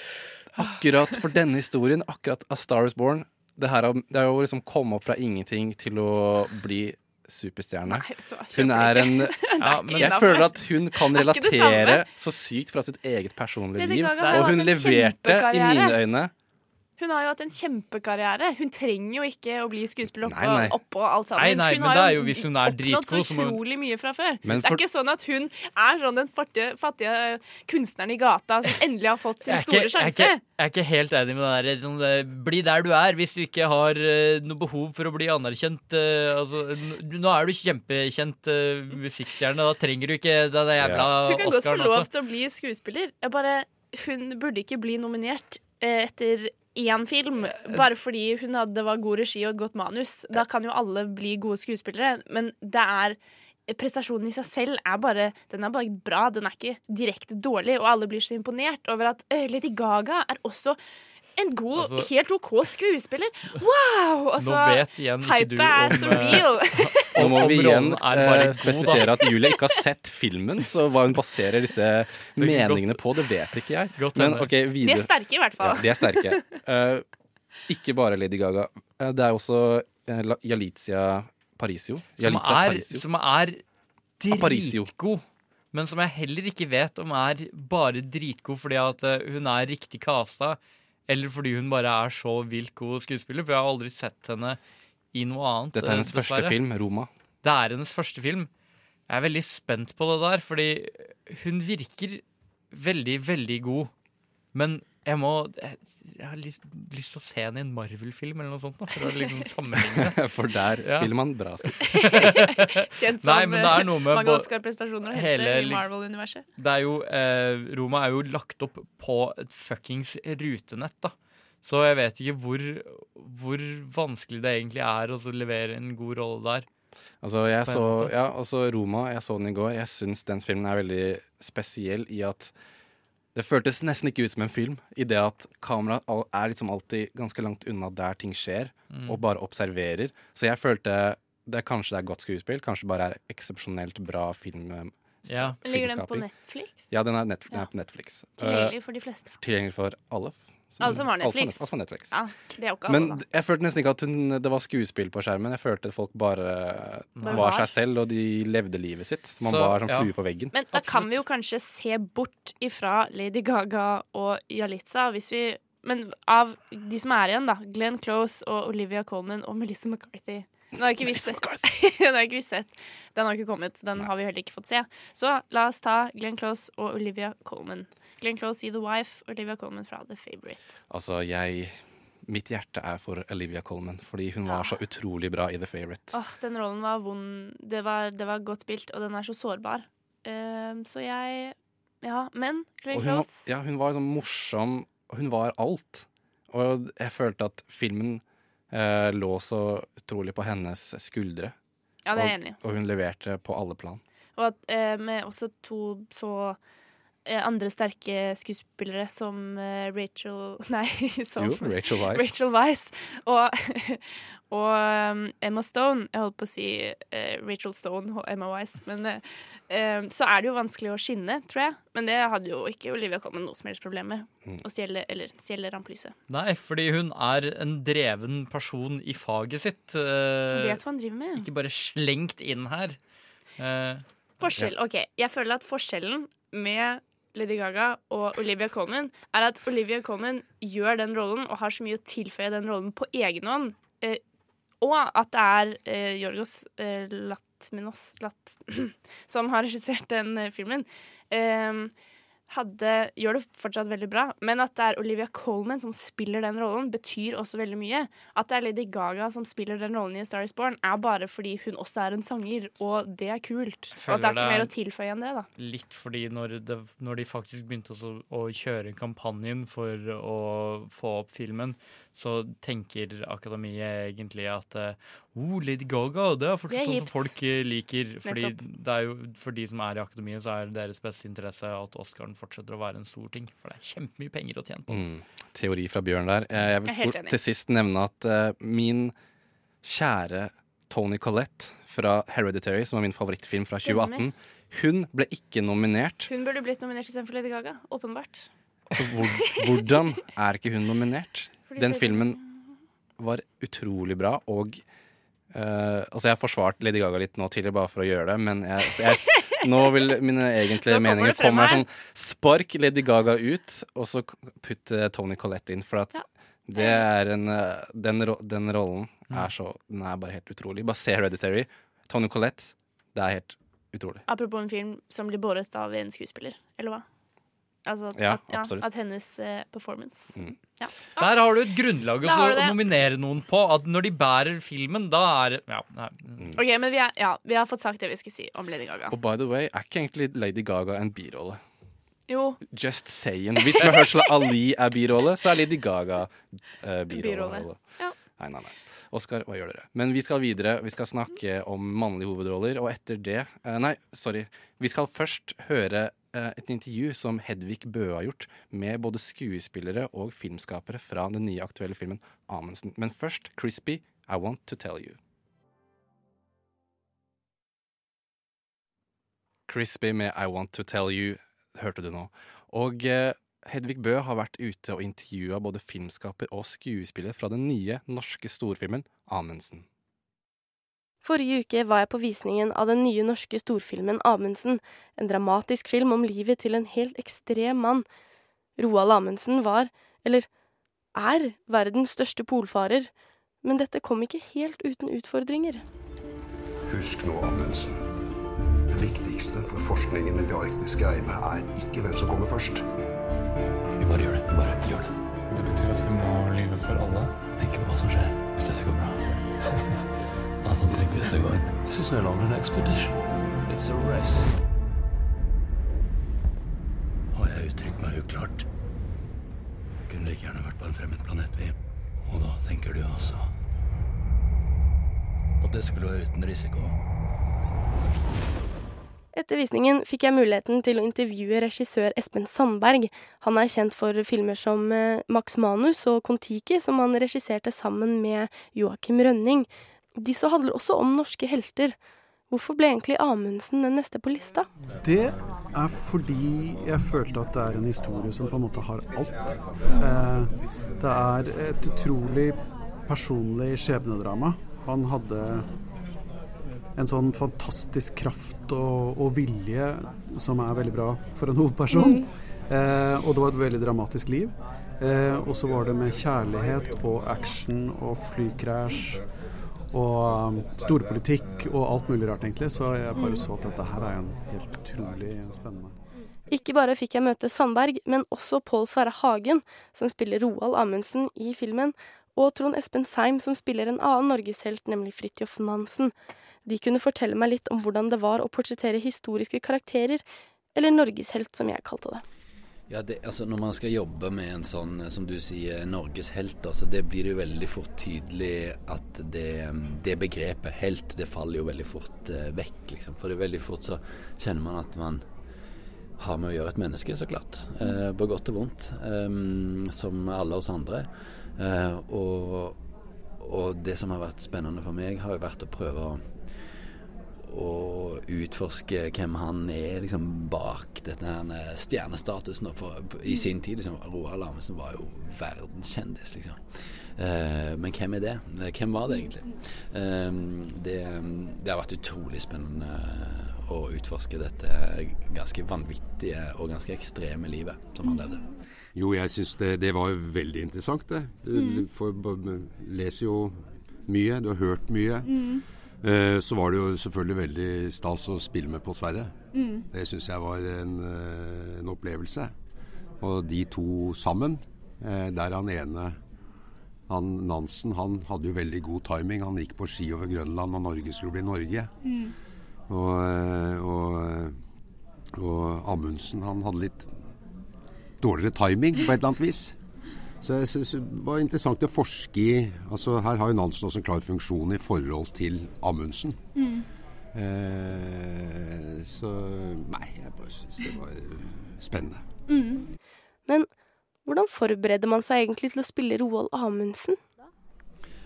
akkurat for denne historien, akkurat A Star Is Born Det, her, det er jo liksom komme opp fra ingenting til å bli superstjerne. Nei, hva, Hun er en *laughs* Ja, men Jeg føler at hun kan er relatere så sykt fra sitt eget personlige liv. Og hun leverte i mine øyne Hun har jo hatt en kjempekarriere. Hun trenger jo ikke å bli skuespiller oppå, Nei, nei. oppå alt sammen. Nei, nei, hun har jo hvis hun oppnådd så utrolig mye fra før. For... Det er ikke sånn at hun er sånn den fattige, fattige kunstneren i gata som endelig har fått sin store ikke, jeg, jeg er ikke helt enig med det der. Sånn, eh, bli der du er hvis du ikke har eh, noe behov for å bli anerkjent. eh, altså, nå er du kjempekjent uh, musikkstjerne, da trenger du ikke den jævla Hun kan godt få lov også. til å bli skuespiller. Bare, hun burde ikke bli nominert etter én film, bare fordi hun hadde var god regi og et godt manus. Da kan jo alle bli gode skuespillere, men det er Prestasjonen i seg selv er bare, den er bare bra, den er ikke direkte dårlig, og alle blir så imponert over at eh, Lady Gaga er også en god, Altså- helt OK skuespiller. Wow! Altså, Nå vet igjen ikke du om eh, real. *laughs* Nå må vi igjen eh, spesifisere at Julie ikke har sett filmen, så hva hun baserer disse meningene godt, på, det vet ikke jeg. Godt Men okay, De er sterke, i hvert Ja, fall. de er sterke. Uh, ikke bare Lady Gaga. Uh, det er også uh, Jalizia Parisio. som er, Parisio. som er dritgod. Men som jeg heller ikke vet om er bare dritgod fordi at hun er riktig casta, eller fordi hun bare er så vilt god skuespiller. For jeg har aldri sett henne i noe annet. Dette er hennes dessverre. første film, Roma. Det er hennes første film. Jeg er veldig spent på det der, fordi hun virker veldig, veldig god. Men jeg må Jeg, har lyst, lyst til å se henne i en Marvel-film eller noe sånt, da, for å liksom sammenligne. *laughs* For der Ja. spiller man bra skuespill. *laughs* Kjent som Nei, er mange Oscar-prestasjoner å hele hente i liksom- Marvel-universet. Det er jo eh, Roma er jo lagt opp på et fuckings rutenett, da. Så jeg vet ikke hvor, hvor vanskelig det egentlig er å levere en god rolle der. Altså, jeg så, ja, også Roma, jeg så den i går. Jeg syns den filmen er veldig spesiell i at Det føltes nesten ikke ut som en film, i det at kameraet er liksom alltid ganske langt unna der ting skjer, Mm. og bare observerer. Så jeg følte det er kanskje det er godt skuespill, kanskje bare er eksepsjonelt bra film. eh, Ja. Ligger den på. Netflix? Ja, den er, Netf Ja. den er på Netflix. Eh, Tilgjengelig for de fleste. tilgjengelig for alle. Alle som har Alt på Netflix. Alt på Netflix. Ja, det er ikke alle, Men da. jeg følte nesten ikke at hun, det var skuespill på skjermen. Jeg følte at folk bare Bare var var. seg selv, og de levde livet sitt. Man Så, var som ja. flue på veggen. Men da kan vi jo kanskje se bort ifra Lady Gaga og Yalitza, hvis vi Men av de som er igjen, da. Glenn Close og Olivia Colman og Melissa McCarthy. Den har ikke vi sett. den har ikke vi sett. Den har ikke kommet. Den har vi heller ikke fått se. Så la oss ta Glenn Close og Olivia Colman. Glenn Close i The Wife, Olivia Colman fra The Favourite. Altså, jeg Mitt hjerte er for Olivia Colman, fordi hun var så utrolig bra i The Favourite. Åh, den rollen var vond. Det var, det var godt spilt, og den er så sårbar. Uh, så jeg Ja, men Glenn Og Close ja, hun var sånn morsom. Hun var alt. Og jeg følte at filmen uh, lå så utrolig på hennes skuldre. Ja, det er jeg enig i. og hun leverte på alle plan. Og at, uh, med også to så andre sterke skuespillere som eh, Rachel *laughs* Nei, som Jo, Rachel Weiss. Rachel Weiss og, *laughs* og um, Emma Stone. Jeg holdt på å si eh, Rachel Stone og Emma Weiss, Men eh, eh, så er det jo vanskelig å skinne, tror jeg. Men det hadde jo ikke Olivia Colman noe som helst problem med. Mm. Å stjele, eller stjele rampelyset. Nei, fordi hun er en dreven person i faget sitt. Hun Vet hva han driver med. ikke bare slengt inn her. Eh, Forskjell, ok, Jeg føler at forskjellen med Lady Gaga og Olivia Colman er at Olivia Colman gjør den rollen og har så mye å tilføye den rollen på egen hånd. Eh, og at det er eh, Jorgos eh, Latminos Lat, *clears throat* som har regissert den eh, filmen. Eh, hadde, gjør det fortsatt veldig bra, men at det er Olivia Colman som spiller den rollen, betyr også veldig mye. At det er Lady Gaga som spiller den rollen i Star Is Born, er bare fordi hun også er en sanger, og det er kult. Og det er ikke mer er- å tilføye enn det, da. litt fordi når, det, når de faktisk begynte også å kjøre kampanjen for å få opp filmen, så tenker akademiet egentlig at eh, oh, Lady Gaga, det er fortsatt Det er sånn som folk eh, liker. Fordi det er jo for de som er i akademiet, så er deres beste interesse at Oscaren fortsetter å være en stor ting. For det er kjempemye penger å tjene på. Mm. Teori fra Bjørn der. Eh, Jeg vil Jeg fort til sist nevne at uh, min kjære Tony Collette fra Hereditary, som er min favorittfilm fra Stemmer. 2018, hun ble ikke nominert. Hun burde blitt nominert istedenfor Lady Gaga. Åpenbart. Altså, hvor, hvordan er ikke hun nominert? Fordi Den filmen var utrolig bra, og Uh, Altså, jeg har forsvart Lady Gaga litt nå tidligere, bare for å gjøre det, men jeg, jeg, *laughs* nå vil mine egentlige kommer meninger komme her. Sånn, spark Lady Gaga ut, og så putt eh, Tony Collette inn, for at Ja. det er en eh, den, den rollen Mm. er så Den er bare helt utrolig. Bare se Hereditary. Tony Collette. Det er helt utrolig. Apropos en film som blir båret av en skuespiller, eller hva? Altså, Ja, at, ja, absolutt. at hennes uh, performance Mm. ja. Der har du et grunnlag å nominere noen på. At når de bærer filmen, da er Ja, nei. Mm. OK, men vi, er, ja, vi har fått sagt det vi skal si om Lady Gaga. Og by the way, er ikke egentlig Lady Gaga en birolle? Jo, Just saying. Hvis vi har hørt at Ali er birolle, så er Lady Gaga uh, birolle. Ja. Nei, nei, nei. Oskar, hva gjør dere? Men vi skal videre. Vi skal snakke om mannlige hovedroller, og etter det eh, Nei, sorry. Vi skal først høre et intervju som Hedvig Bøe har gjort med både skuespillere og filmskapere fra den nye aktuelle filmen Amundsen. Men først Crispy, I Want To Tell You. Crispy med I Want To Tell You hørte du nå. Og eh, Hedvig Bø har vært ute og intervjua både filmskaper og skuespiller fra den nye norske storfilmen Amundsen. Forrige uke var jeg på visningen av den nye norske storfilmen Amundsen, en dramatisk film om livet til en helt ekstrem mann. Roald Amundsen var, eller er, verdens største polfarer, men dette kom ikke helt uten utfordringer. Husk nå, Amundsen. Det viktigste for forskningen i de arktiske eiene er ikke hvem som kommer først. Vi bare gjør det. Vi bare gjør det. Det betyr at vi må lyve for alle? Tenk på hva som skjer hvis dette går bra. *laughs* tenk hvis det går. This is no longer an expedition. It's a race. Har jeg uttrykt meg uklart? Vi kunne like gjerne vært på en fremmed planet, vi. Og da tenker du altså at det skulle være uten risiko? Etter visningen fikk jeg muligheten til å intervjue regissør Espen Sandberg. Han er kjent for filmer som eh, Max Manus og Kon-Tiki, som han regisserte sammen med Joakim Rønning. Disse handler også om norske helter. Hvorfor ble egentlig Amundsen den neste på lista? Det er fordi jeg følte at det er en historie som på en måte har alt. Eh, det er et utrolig personlig skjebnedrama. Han hadde en sånn fantastisk kraft og, og vilje som er veldig bra for en hovedperson. Eh, og det var et veldig dramatisk liv. Eh, og så var det med kjærlighet og action og flykrasj og um, storpolitikk og alt mulig rart, egentlig. Så jeg bare så at dette her er en helt utrolig spennende. Ikke bare fikk jeg møte Sandberg, men også Pål Sverre Hagen, som spiller Roald Amundsen i filmen, og Trond Espen Seim, som spiller en annen norgeshelt, nemlig Fridtjof Nansen. De kunne fortelle meg litt om hvordan det var å portrettere historiske karakterer, eller norgeshelt, som jeg kalte det. Ja, det, altså Når man skal jobbe med en sånn, som du sier, norgeshelt, så det blir det jo veldig fort tydelig at det, det begrepet helt, det faller jo veldig fort eh, vekk. Liksom. For det er veldig fort så kjenner man at man har med å gjøre et menneske, så klart. Eh, på godt og vondt. Eh, som alle oss andre. Eh, og, og det som har vært spennende for meg, har jo vært å prøve å å utforske hvem han er liksom, bak dette her stjernestatusen. For, I sin tid liksom, Roald Amundsen var jo verdenskjendis, liksom. Uh, men hvem er det? Hvem var det egentlig? Uh, det, det, har vært utrolig spennende å utforske dette ganske vanvittige og ganske ekstreme livet som han levde. Jo, jeg syns det, det, var veldig interessant, det. Du mm. leser jo mye, du har hørt mye. Mm. Eh, så var det jo selvfølgelig veldig stas å spille med på Sverre. Mm. Det syns jeg var en, eh, en, opplevelse. Og de to sammen, eh, der han ene han Nansen han hadde jo veldig god timing. Han gikk på ski over Grønland, og Norge skulle bli Norge. Mm. Og, og, og Amundsen han hadde litt dårligere timing på et eller annet vis. Så jeg synes det var interessant å forske i altså Her har jo Nansen også en klar funksjon i forhold til Amundsen. Mm. Eh, så nei, jeg bare syns det var spennende. Mm. Men hvordan forbereder man seg egentlig til å spille Roald Amundsen?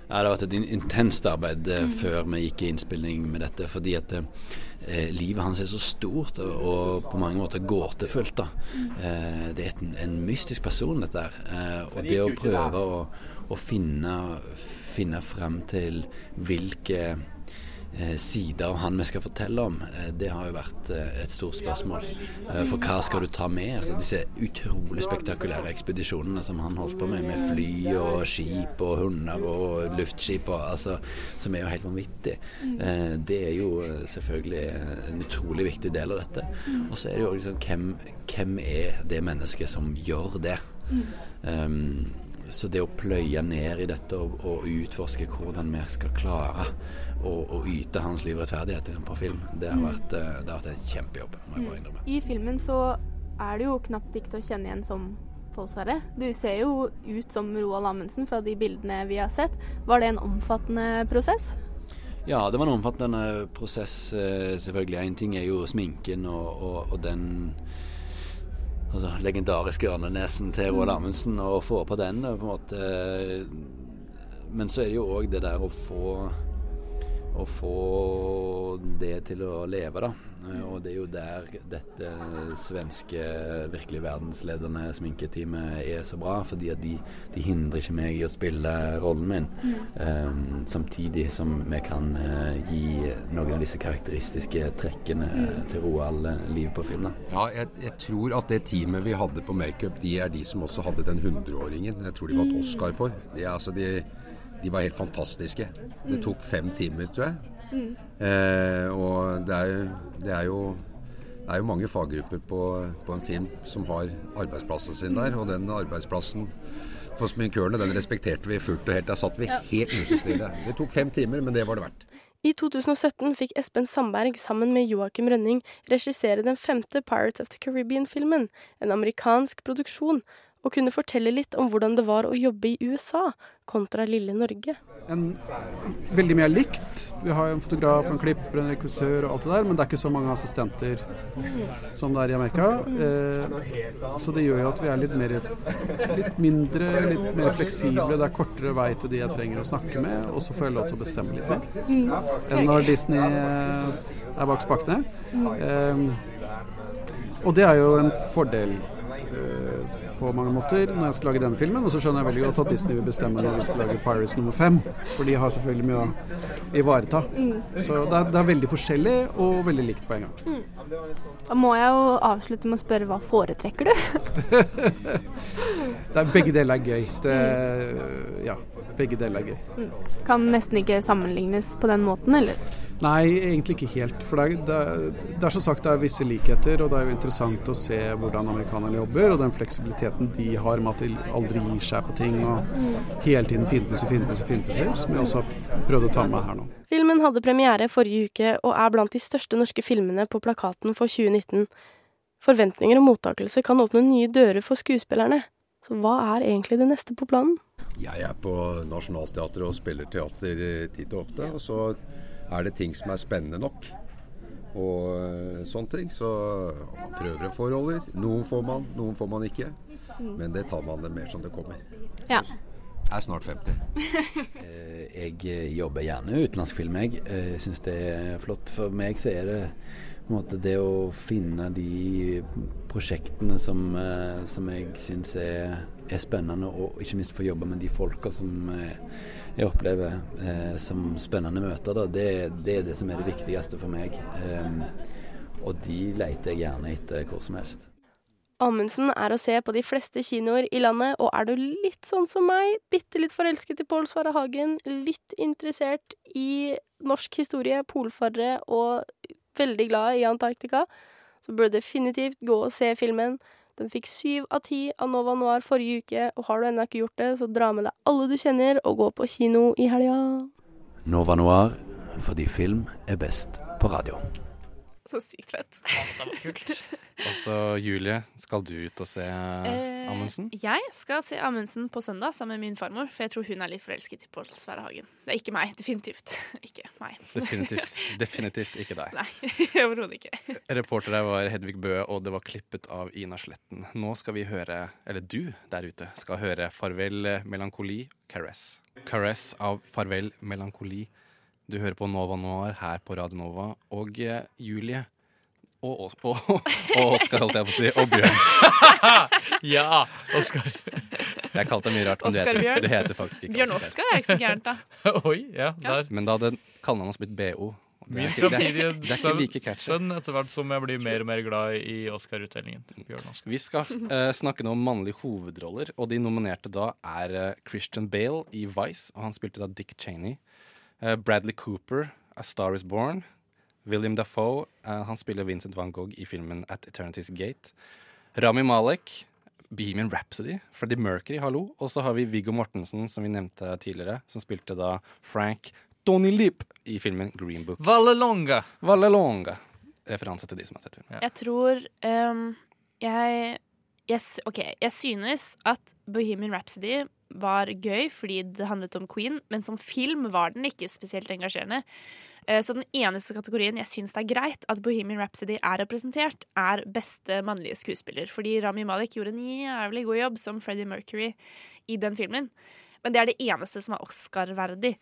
Ja, det har vært et intenst arbeid eh, mm. før vi gikk i innspilling med dette. Fordi at eh, livet hans er så stort og, og på mange måter gåtefullt. da. Mm. Eh, det er en, en, mystisk person, dette her. Eh, og det å prøve å, å finne, finne frem til hvilke Eh, sider av han vi skal fortelle om, eh, det har jo vært eh, et stort spørsmål. For hva skal du ta med? Altså, disse utrolig spektakulære ekspedisjonene som han holdt på med, med fly og skip og hunder og luftskip, og, altså, som er jo helt vanvittig. Det er jo selvfølgelig en utrolig viktig del av dette. Og så er det jo liksom hvem, hvem er det mennesket som gjør det? Um, så det å pløye ned i dette og, og utforske hvordan vi skal klare å, å yte hans liv rettferdighet på film, det har, mm. vært, eh, det har vært en kjempejobb. må jeg bare mm. innrømme. I filmen så er det jo knapt ikke til å kjenne igjen som Pål Du ser jo ut som Roald Amundsen fra de bildene vi har sett. Var det en omfattende prosess? Ja, det var en omfattende prosess, eh, selvfølgelig. Én ting er jo sminken og, og, og den altså, legendariske ørnenesen til Roald mm. Amundsen, og få på den. på en måte. Men så er det jo òg det der å få å få det til å leve, da. Eh, og det er jo der dette svenske virkelig verdensledende sminketeamet er så bra. Fordi at de, de hindrer ikke meg i å spille rollen min. Mm. Um, samtidig som vi kan uh, gi noen av disse karakteristiske trekkene mm. til Roald liv på film. Da. Ja, jeg, jeg, tror at det teamet vi hadde på makeup, de er de som også hadde den hundreåringen. Jeg tror de vant Oscar for. De, altså de de var helt fantastiske. Det mm. tok fem timer, tror jeg. Mm. Eh, og det er, det, er jo, det er, jo, mange faggrupper på, på, en film som har arbeidsplassen sin der. Og den arbeidsplassen for sminkørene den respekterte vi fullt og helt. Der satt vi ja. helt musestille. Det tok fem timer, men det var det verdt. I 2017 fikk Espen Sandberg sammen med Joakim Rønning regissere den femte Pirates of the Caribbean-filmen, en amerikansk produksjon, og kunne fortelle litt om hvordan det var å jobbe i USA kontra lille Norge. En, veldig mye er likt. Vi har en fotograf, en klipper, en rekvisitør og alt det der, men det er ikke så mange assistenter som det er i Amerika. Eh, så det gjør jo at vi er litt mer litt mindre, litt mer fleksible. Det er kortere vei til de jeg trenger å snakke med, og så får jeg lov til å bestemme litt mer enn når Disney er bak spakene. Eh, og det er jo en fordel eh, på mange måter når jeg skal lage denne filmen. Og så skjønner jeg veldig godt at Disney vil bestemme når vi skal lage Pirates nummer fem. For de har selvfølgelig mye å ivareta. Så det er, det er veldig forskjellig og veldig likt på en gang. Da må jeg jo avslutte med å spørre hva foretrekker du? *laughs* Er, begge deler er gøy. Det, ja, begge deler er gøy. Kan nesten ikke sammenlignes på den måten, eller? Nei, egentlig ikke helt. For det er, det, er, det er som sagt det er visse likheter, og det er jo interessant å se hvordan amerikanerne jobber, og den fleksibiliteten de har med at de aldri gir seg på ting og hele tiden finpusser, finpusser, finpusser, som jeg også har prøvd å ta med her nå. Filmen hadde premiere forrige uke og er blant de største norske filmene på plakaten for 2019. Forventninger og mottakelse kan åpne nye dører for skuespillerne. Så hva er egentlig det neste på planen? Jeg er på Nationaltheatret og spiller teater eh, titt og ofte. Og så er det ting som er spennende nok. Og eh, sånne ting. Så man prøver og forholder. Noen får man, noen får man ikke. Men det tar man det mer som det kommer. Ja. Jeg er snart 50. *laughs* Eh, Jeg eh, jobber gjerne utenlandskfilm. utenlandsk film. Jeg eh, syns det er flott. For meg så er det på en måte det å finne de prosjektene som, som jeg syns er, er spennende, og ikke minst få jobbe med de folka som eh, jeg opplever eh, som spennende møter. Da. Det, det er det som er det viktigste for meg. Eh, og de leter jeg gjerne etter hvor som helst. Amundsen er å se på de fleste kinoer i landet, og er du litt sånn som meg, bitte litt forelsket i Pål Sverre Hagen, litt interessert i norsk historie, polfarere og veldig glad i Antarktika, så bør du definitivt gå og se filmen. Den fikk syv av ti av Nova Noir forrige uke, og har du ennå ikke gjort det, så dra med deg alle du kjenner, og gå på kino i helga. Nova Noir, fordi film er best på radio. *laughs* Så sykt fett. Det var kult. *laughs* Og så Julie, skal du ut og se Eh, Amundsen? Jeg skal se Amundsen på søndag sammen med min farmor, for jeg tror hun er litt forelsket i Pål Sverre Hagen. Det er ikke meg. Definitivt *laughs* ikke meg. Definitivt, definitivt ikke deg. Nei, overhodet ikke. Reporter der var Hedvig Bø, og det var klippet av Ina Sletten. Nå skal vi høre, eller du der ute, skal høre Farvel melankoli, Caress. Caress av Farvel melankoli. Du hører på Nova Noir her på Radio Nova, og eh, Julie og, og, og, *laughs* og Oskar, holdt jeg på å si, og Bjørn. *laughs* ja, Oskar. Jeg kalte deg mye rart, men du heter, det du heter faktisk ikke Bjørn Oskar er ikke så gærent, da. *laughs* Oi, ja, der. Men da hadde kallenavnet hans blitt BO. Det er ikke- det er- det er ikke like catchy. sønn etter hvert som jeg blir mer og mer glad i Oscar-utdelingen. Bjørn Oscar. Vi skal uh, snakke nå om mannlige hovedroller, og de nominerte da er uh, Christian Bale i Vice, og han spilte da Dick Cheney. Eh, Bradley Cooper, A Star Is Born. William Dafoe, eh, han spiller Vincent van Gogh i filmen At Eternity's Gate. Rami Malek, Bohemian Rhapsody, Freddie Mercury, hallo. Og så har vi Viggo Mortensen, som vi nevnte tidligere, som spilte da Frank Tony Leap i filmen Green Book. Vallelonga. Vallelonga. Referanse til de som har sett filmen. Jeg tror um, jeg, jeg OK, jeg synes at Bohemian Rhapsody var gøy fordi det handlet om Queen, men som film var den ikke spesielt engasjerende. Eh, Så den eneste kategorien jeg syns det er greit at Bohemian Rhapsody er representert, er beste mannlige skuespiller. Fordi Rami Malek gjorde en jævlig god jobb som Freddie Mercury i den filmen. Men det er det eneste som er Oscar-verdig.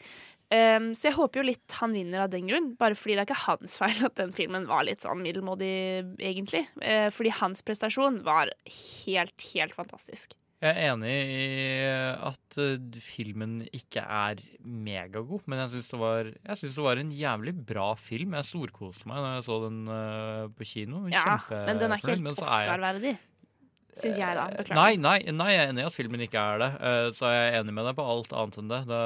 Um, så jeg håper jo litt han vinner av den grunn, bare fordi det er ikke hans *laughs* feil at den filmen var litt sånn middelmådig, egentlig. Uh, fordi hans prestasjon var helt, helt fantastisk. Jeg er enig i at eh, filmen ikke er megagod, men jeg syns det, det var en jævlig bra film. Jeg storkoste meg da jeg så den eh, på kino. Ja, men den er ikke helt er Oscar-verdig, syns jeg, da. Beklager. Nei, nei, nei, jeg er enig i at filmen ikke er det. Så jeg er enig med deg på alt annet enn det. Da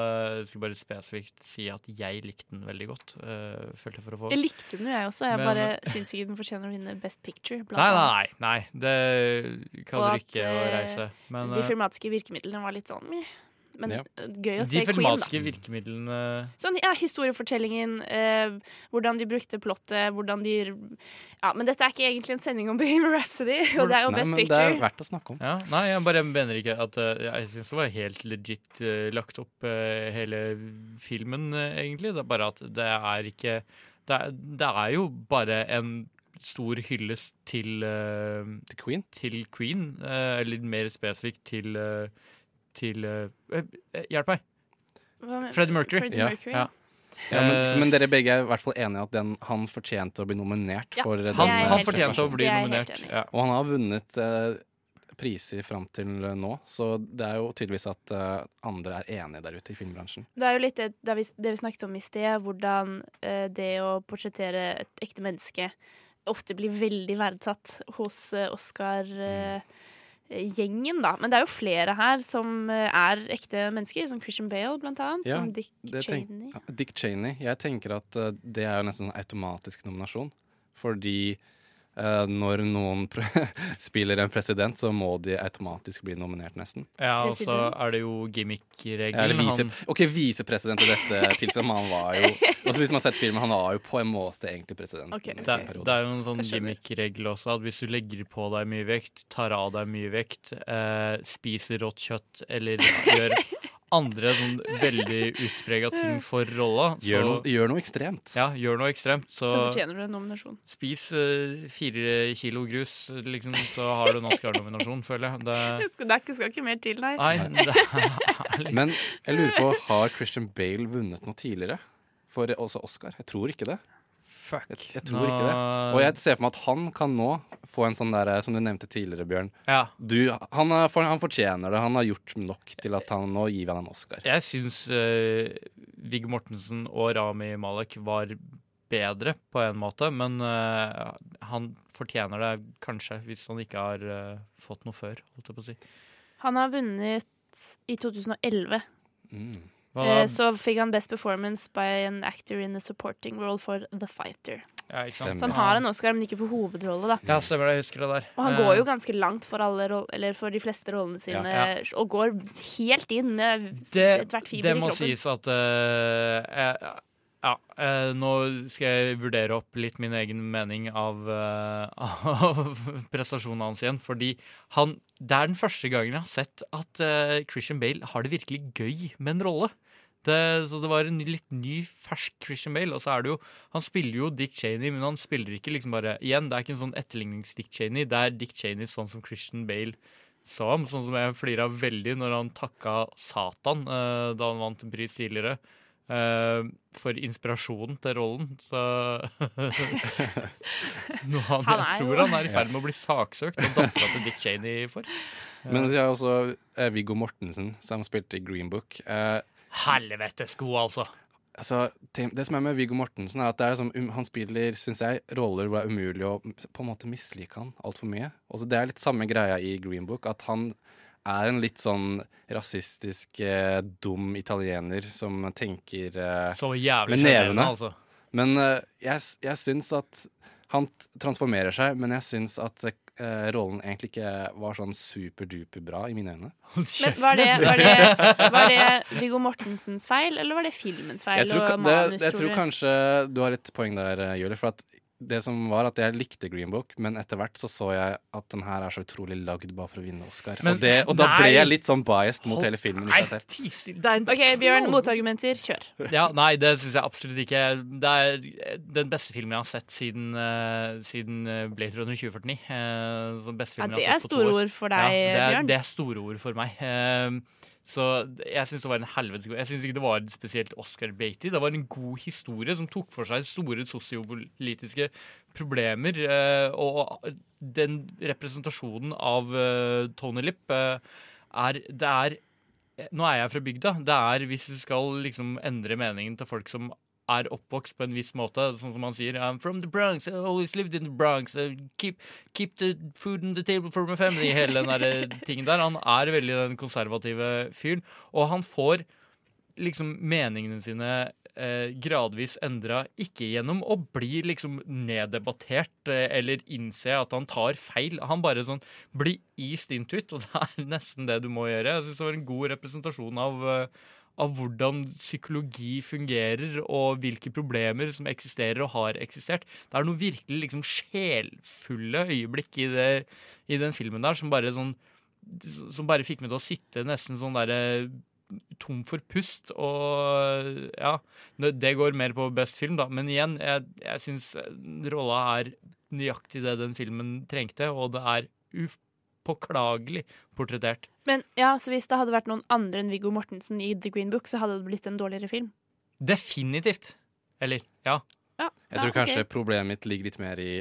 skal jeg bare spesifikt si at jeg likte den veldig godt. eh, Følte for å få Jeg likte den jo, jeg også. Jeg Men- bare syns ikke den fortjener å vinne Best Picture. Nei, nei, nei. Det kan Og dere at, ikke å eh, reise. Men de eh, filmatiske virkemidlene var litt sånn. Men Ja. eh, gøy å De se Queen, da. filmalske virkemidlene Sånn, ja, historiefortellingen, eh, hvordan de brukte plottet, hvordan de Ja, men dette er ikke egentlig en sending om *laughs* Bohemian Rhapsody, og det er jo Best Picture. verdt å snakke om. Ja, nei, jeg bare mener ikke at eh, Jeg syns det var helt legit uh, lagt opp uh, hele filmen, uh, egentlig. Det er bare at det er ikke Det er, det er jo bare en stor hyllest til uh, Til Queen? Til Queen, uh, eller mer spesifikt til eh, Til eh, eh, Hjelp meg! Freddie Mercury. Freddie Mercury. Ja. Ja, men, Eh, men dere begge er i hvert fall enige i at den, han fortjente å bli nominert Ja, for den han, han fortjente å bli er i. Ja. Og han har vunnet eh, priser fram til nå, så det er jo tydeligvis at eh, andre er enige der ute i filmbransjen. Det er jo litt det, det, vi, det vi snakket om i sted, hvordan eh, det å portrettere et ekte menneske ofte blir veldig verdsatt hos eh, Oscar-gjengen, da. Men det er jo flere her som eh, er ekte mennesker, som Christian Bale blant annet. Ja, som Dick Cheney. Dick Cheney. Jeg tenker at eh, det er jo nesten en automatisk nominasjon. Fordi når noen pre *laughs* spiller en president, så må de automatisk bli nominert, nesten. Ja, og så er det jo gimmick-regelen. Eller vise, ok, visepresident i dette *laughs* tilfellet, men han var jo også Hvis man har sett filmen, han var jo på en måte egentlig president. Okay, Det, det er jo en sånn gimmick-regel også, at hvis du legger på deg mye vekt, tar av deg mye vekt, eh, spiser rått kjøtt eller *laughs* gjør andre sånn veldig utprega ting for rolla Gjør gjør noe ekstremt. Ja, gjør noe ekstremt. Så, Så fortjener du en nominasjon. spis uh, fire kilo grus, liksom, så har du en Oscar-nominasjon, føler jeg. Det, Det skal, det er ikke, skal ikke mer til, nei. nei, det er litt Men jeg lurer på, har Christian Bale vunnet noe tidligere? For også Oscar? Jeg tror ikke det. Fuck. Jeg, jeg tror ikke det. Og jeg ser for meg at han kan nå få en sånn der, som du nevnte tidligere, Bjørn. Ja. Du, han, er- han fortjener det. Han har gjort nok til at han nå gir han en Oscar. Jeg syns uh, Viggo Mortensen og Rami Malek var bedre på en måte, men uh, han fortjener det kanskje hvis han ikke har uh, fått noe før, holdt jeg på å si. Han har vunnet i 2011. Mm. Hva Eh, da? så fikk han Best Performance by an Actor in a Supporting Role for The Fighter. Ja, ikke sant? Så han har en Oscar, men ikke for hovedrolle, da. Ja, stemmer det. Jeg husker det der. Og han Eh, går jo ganske langt for, alle roll eller for de fleste rollene sine, Ja, ja. og går helt inn med det, ethvert fiber det i må sies at uh, jeg, Ja, eh, nå skal jeg vurdere opp litt min egen mening av, eh, *laughs* av prestasjonen hans igjen. Fordi han Det er den første gangen jeg har sett at uh, Christian Bale har det virkelig gøy med en rolle. Det, så det var en litt ny, fersk Christian Bale. Og så er det jo Han spiller jo Dick Cheney, men han spiller ikke liksom bare Igjen, det er ikke en sånn etterlignings-Dick Cheney. Det er Dick Cheney sånn som Christian Bale sa ham. Sånn som jeg flira veldig når han takka Satan uh, da han vant en pris tidligere. Eh, for inspirasjonen til rollen, så *laughs* Noe han, Han er jeg tror han er i ferd med å bli saksøkt av dattera til Dick Cheney for. *laughs* Men vi har også eh, Viggo Mortensen, som spilte i Green Book. Eh, Helvete sko, altså! altså, det som er med Viggo Mortensen, er at det er som, um, han spiller synes jeg, roller hvor det er umulig å på en måte mislike han altfor mye. Også det er litt samme greia i Green Book, at han er en litt sånn rasistisk, eh, dum italiener som tenker eh, Så jævlig med nevene. altså. Men eh, jeg, jeg syns at han transformerer seg, men jeg syns at eh, rollen egentlig ikke var sånn superduper bra i mine øyne. Men var det, *laughs* var, det, var det Viggo Mortensens feil, eller var det filmens feil? Jeg tror, og det, manus, jeg tror du? kanskje du har et poeng der, eh, Julie. For at det som var at jeg likte Green Book, men etter hvert så så jeg at den her er så utrolig lagd bare for å vinne Oscar. Men- og, det, og da ble jeg litt sånn biased mot Hold- hele filmen i Nei, seg selv. Det er en OK, Bjørn, motargumenter, kjør. Ja, nei, det syns jeg absolutt ikke. Det er den beste filmen jeg har sett siden, uh, siden eh, Blade Runner 2049. Uh, beste Ja, det jeg har er store ord for deg, ja, det er, Bjørn. Det er store ord for meg. Eh, så jeg syns det var en helvetes god Jeg syns ikke det var spesielt Oscar-baity. Det var en god historie som tok for seg store sosiopolitiske problemer. eh, og den representasjonen av eh, Tony Lipp eh, er Det er nå er jeg fra bygda. Det er hvis du skal liksom endre meningen til folk som er oppvokst på en viss måte, sånn som han sier I'm from the Bronx, I always lived in the Bronx. Keep, keep the food on the table for my family. Hele den der eh, tingen der. Han er veldig den konservative fyren. Og han får liksom meningene sine eh, gradvis endra, ikke gjennom å bli liksom neddebattert eh, eller innse at han tar feil. Han bare sånn blir eased into it, og det er nesten det du må gjøre. Jeg synes det var en god representasjon av eh, av hvordan psykologi fungerer, og hvilke problemer som eksisterer og har eksistert. Det er noe virkelig liksom sjelfulle øyeblikk i, det, i den filmen der som bare sånn Som bare fikk meg til å sitte nesten sånn derre tom for pust. Og ja, det går mer på best film, da. Men igjen, jeg, jeg syns rolla er nøyaktig det den filmen trengte, og det er upåklagelig portrettert. Men ja, så hvis det hadde vært noen andre enn Viggo Mortensen i The Green Book, så hadde det blitt en dårligere film? Definitivt. Eller, ja. Jeg tror kanskje problemet mitt ligger litt mer i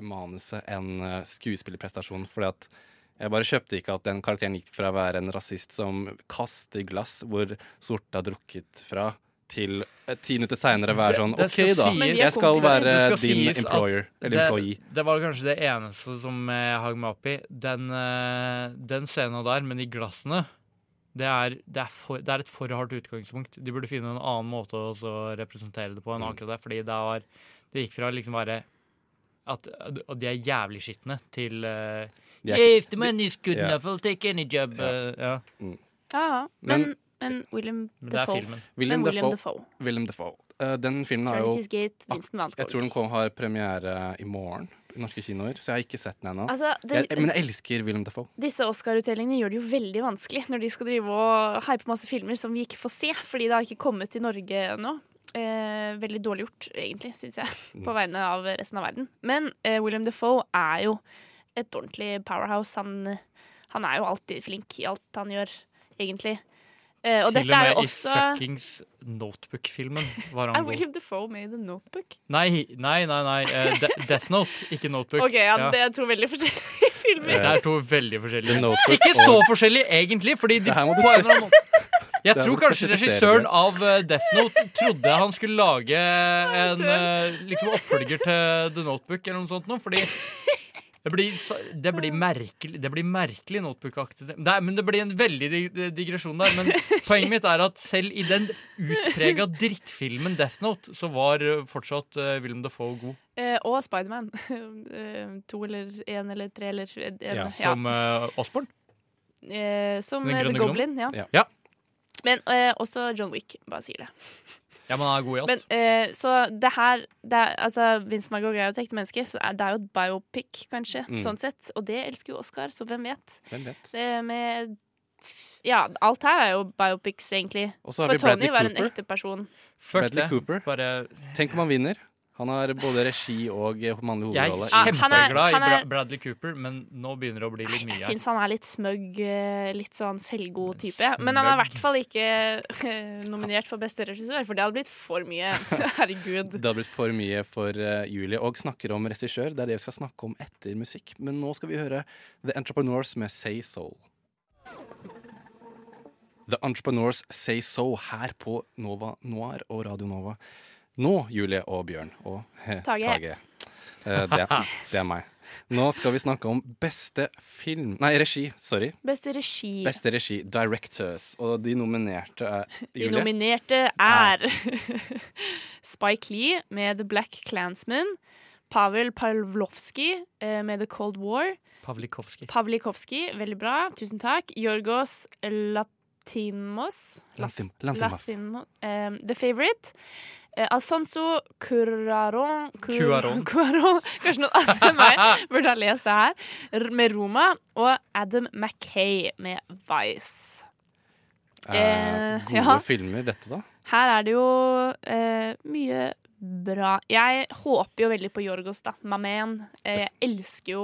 manuset enn eh, skuespillerprestasjonen. Fordi at jeg bare kjøpte ikke at den karakteren gikk fra å være en rasist som kaster glass hvor sorte har drukket fra, til eh, ti minutter seinere være sånn Det- det OK, da. sies- Jeg skal være din employer. Eller det, employee. det var kanskje det eneste som jeg hang meg opp i. Den, eh, den scenen der med de glassene, det er, det, er for, det er et for hardt utgangspunkt. De burde finne en annen måte å også representere det på enn Mm. akkurat det. Fordi det, var, det gikk fra liksom bare at at de er jævlig skitne til uh, De er- yeah, If the money is good Ja. enough, I'll take any job. Uh, ja. Ja, men, Men- men, William Men det er Defoe. William, William Defoe. William Defoe. Eh, den filmen har jo Gate, Jeg tror den kom, har premiere i morgen i norske kinoer, så jeg har ikke sett den ennå. Altså, men jeg elsker William Defoe. Disse Oscar-utdelingene gjør det jo veldig vanskelig når de skal drive og hype masse filmer som vi ikke får se, fordi det har ikke kommet til Norge ennå. Eh, veldig dårlig gjort, egentlig, syns jeg, på vegne av resten av verden. Men eh, William Defoe er jo et ordentlig powerhouse. Han, han er jo alltid flink i alt han gjør, egentlig. Eh, og Til dette er jo og med også i fuckings Notebook-filmen var han Er god. William Defoe med i The Notebook? Nei, nei, nei. nei. Uh, De *laughs* Death Note, ikke Notebook. OK, ja, det er to veldig forskjellige *laughs* filmer. Det er to veldig forskjellige. Notebook Ikke så forskjellige, egentlig, fordi de Jeg Det tror kanskje regissøren av eh, Death Note trodde han skulle lage *laughs* en liksom oppfølger til The Notebook eller noe sånt noe, fordi det blir, det blir merkelig Det blir merkelig Notebook-aktig. Men det blir en veldig digresjon der. Men *laughs* poenget mitt er at selv i den utprega drittfilmen Death Note, så var eh, fortsatt uh, Willem Defoe god. Eh, og Spiderman. *laughs* Eh, to eller én eller tre eller en, ja. Som uh, Osborn. Eh, som eh, The Goblin, ja. ja. Ja. Men eh, også John Wick, bare sier det. Ja, men han er god i alt. Men, eh, så det her det er, altså, Vince Van er jo et ekte menneske, så er, det er jo et biopic, kanskje. Mm. Sånn sett. Og det elsker jo Oscar, så hvem vet? Hvem vet? Det med Ja, alt her er jo biopics, egentlig. Og så har For Tony Bradley var en Cooper. ekte person. Fuck Bradley det. Cooper. Bare Tenk om han vinner. Han har både regi og eh, mannlig hovedrolle. Jeg er- kjempeglad i Bra Bradley Cooper, men nå begynner det å bli litt mye Jeg syns han er litt smøgg, eh, litt sånn selvgod type. Men han er i hvert fall ikke eh, nominert for beste regissør, for det hadde blitt for mye. *laughs* Herregud. Det hadde blitt for mye for Julie. Og snakker om regissør. Det er det vi skal snakke om etter musikk. Men nå skal vi høre The Entrepreneurs med Say So. The Entrepreneurs Say So her på Nova Noir og Radio Nova. Nå, Julie og Bjørn og eh, Tage. Tage. Uh, det, *laughs* det er meg. Nå skal vi snakke om beste film Nei, regi. Sorry. Beste regi. Beste regi, Directors. Og de nominerte er De nominerte er *laughs* Spike Lee med The Black Clansman. Pavel Pavlovsky eh, med The Cold War. Pavlikovskij. Pavlikovsky, veldig bra. Tusen takk. Jorgos Latimos. Latim, Latimos. Latimo, um, The Favourite. Eh, Alfonso Cuaron Cur- Cuarón. *laughs* Cuarón. Kanskje noen andre enn meg burde ha lest det her. Med Roma. Og Adam Mackay med Vice. Eh, Eh, gode ja. filmer, dette, da. Her er det jo eh, mye bra Jeg håper jo veldig på Jorgos, da. Mamen. Eh, jeg elsker jo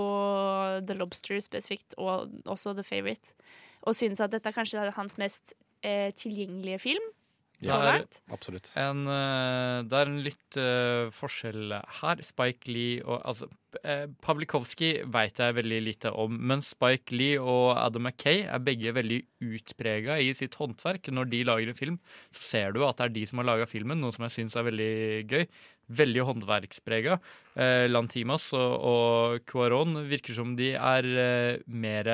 The Lobster spesifikt, og også The Favourite. Og synes at dette er kanskje hans mest eh, tilgjengelige film. Så langt. Absolutt. En, eh, det er en litt uh, forskjell her. Spike Lee og altså, uh, Pavlikovskij veit jeg veldig lite om, men Spike Lee og Adam Mackay er begge veldig utprega i sitt håndverk. Når de lager en film, så ser du at det er de som har laga filmen, noe som jeg syns er veldig gøy. Veldig håndverksprega. Eh, Lantimas og, og Cuaron virker som de er eh, mer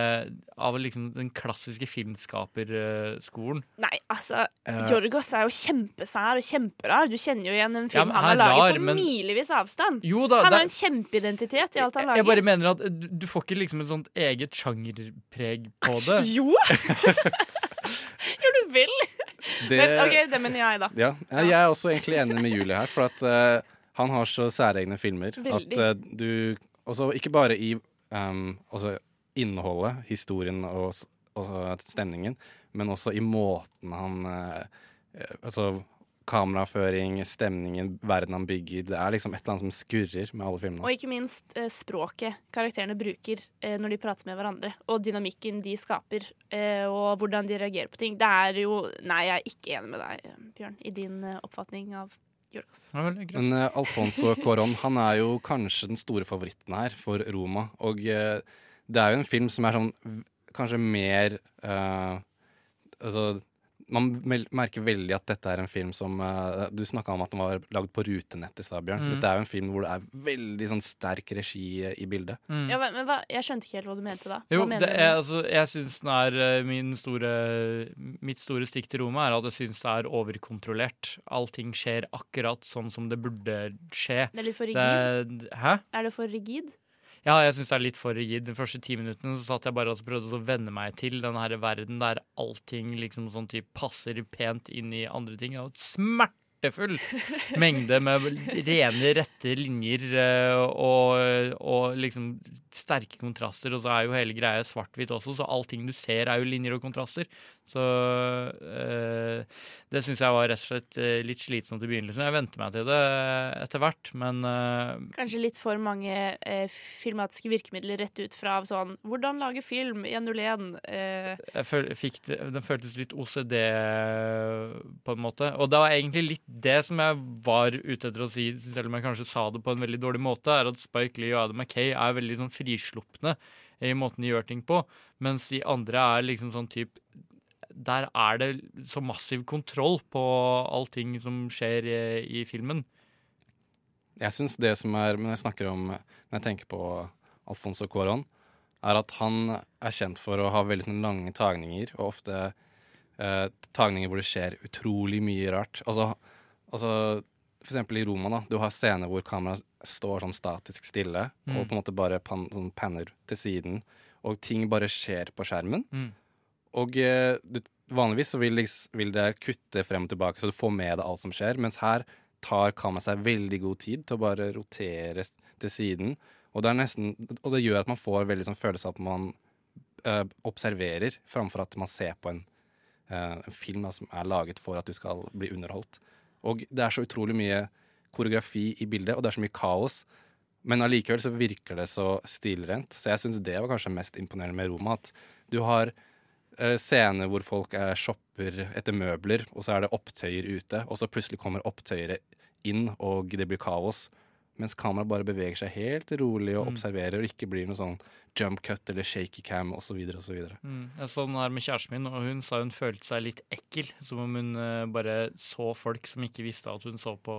av liksom den klassiske filmskaperskolen. Nei, altså, Eh. Jorgos er jo kjempesær og kjemperar. Du kjenner jo igjen en film ja, han har laget rar, på men- milevis avstand. Jo da, han har en kjempeidentitet i alt han lager. Jeg bare mener at du, du får ikke liksom et sånt eget sjangerpreg på *laughs* det. Jo! *laughs* jo, du vil! Det- Men, OK, det mener jeg, da. Ja, jeg er også egentlig enig med Julie her, for at uh, han har så særegne filmer Veldig. at uh, du også, Ikke bare i um, altså innholdet, historien og, og stemningen, men også i måten han eh, eh, Altså kameraføring, stemningen, verden han bygger. Det er liksom et eller annet som skurrer med alle filmene. Og ikke minst eh, språket karakterene bruker eh, når de prater med hverandre. Og dynamikken de skaper, eh, og hvordan de reagerer på ting. Det er jo Nei, jeg er ikke enig med deg, eh, Bjørn, i din eh, oppfatning av Jorgos. Men eh, Alfonso *laughs* Cuarón han er jo kanskje den store favoritten her for Roma. Og det er jo en film som er sånn kanskje mer eh, Altså man merker veldig at dette er en film som uh, Du snakka om at den var lagd på rutenett i stad, Bjørn. Mm. Dette er jo en film hvor det er veldig sånn sterk regi i bildet. Ja, men, men hva, jeg skjønte ikke helt hva du mente da. Jo, hva mener det du? er, altså, jeg syns den er eh, min store Mitt store stikk til Roma er at jeg syns det er overkontrollert. Allting skjer akkurat sånn som det burde skje. Det er litt for Det- hæ? Er det for rigid? Ja, jeg syns det er litt for rigid. De første ti minuttene så satt jeg bare og prøvde å venne meg til denne her verden der allting liksom sånn type passer pent inn i andre ting. Og smertefull mengde med rene, rette linjer eh, og, og liksom sterke kontraster. Og så er jo hele greia svart-hvitt også, så allting du ser er jo linjer og kontraster. Så eh, det syns jeg var rett og slett eh, litt slitsomt i begynnelsen. Jeg venter meg til det etter hvert, men eh, Kanskje litt for mange eh, filmatiske virkemidler rett ut fra sånn Hvordan lage film i 101? Eh, jeg føl, det, den føltes litt OCD på en måte. Og det var egentlig litt det som jeg var ute etter å si, selv om jeg kanskje sa det på en veldig dårlig måte, er at Spike Lee og Adam Mackay er veldig sånn frislupne i måten de gjør ting på, mens de andre er liksom sånn type Der er det så massiv kontroll på allting som skjer i, i filmen. Jeg syns det som er Når jeg snakker om Når jeg tenker på Alfonso Cuarón, er at han er kjent for å ha veldig lange tagninger, og ofte eh, tagninger hvor det skjer utrolig mye rart. Altså, altså for eksempel i Roma, da. Du har scener hvor kameraet står sånn statisk stille, Mm. og på en måte bare pan, sånn panner til siden, og ting bare skjer på skjermen. Mm. Og eh, du, vanligvis så vil, vil det kutte frem og tilbake, så du får med deg alt som skjer, mens her tar kameraet seg veldig god tid til å bare rotere til siden. Og det, nesten, og det gjør at man får veldig sånn følelse av at man eh, observerer, framfor at man ser på en, eh, en film da, som er laget for at du skal bli underholdt. Og det er så utrolig mye koreografi i bildet, og det er så mye kaos. Men allikevel så virker det så stilrent. Så jeg syns det var kanskje mest imponerende med Roma. At du har eh, scener hvor folk er, shopper etter møbler, og så er det opptøyer ute, og så plutselig kommer opptøyere inn, og det blir kaos. Mens kameraet bare beveger seg helt rolig og Mm. observerer, og ikke blir noe sånn jump cut eller shaky cam osv. osv. Mm. Jeg så den her med kjæresten min, og hun sa hun følte seg litt ekkel. Som om hun eh, bare så folk som ikke visste at hun så på.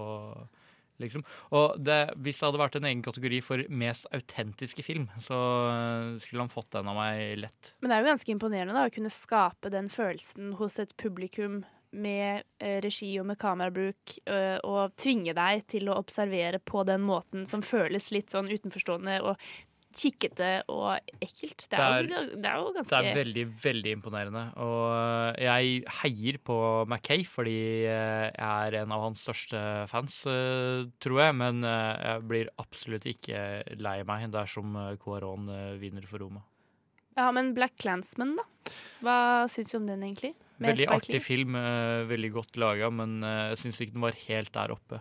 Liksom. Og det, Hvis det hadde vært en egen kategori for mest autentiske film, så eh, skulle han fått den av meg lett. Men det er jo ganske imponerende da, å kunne skape den følelsen hos et publikum med eh, regi og med kamerabruk, eh, og tvinge deg til å observere på den måten som føles litt sånn utenforstående og kikkete og ekkelt. Det er, jo, det er jo ganske Det er veldig, veldig imponerende. Og eh, jeg heier på Mackay fordi eh, jeg er en av hans største fans, eh, tror jeg. Men jeg blir absolutt ikke lei meg dersom eh, vinner for Roma. Ja, men Black Clansman, da? Hva syns du om den, egentlig? Med Veldig artig film, veldig godt laga, men jeg syns ikke den var helt der oppe.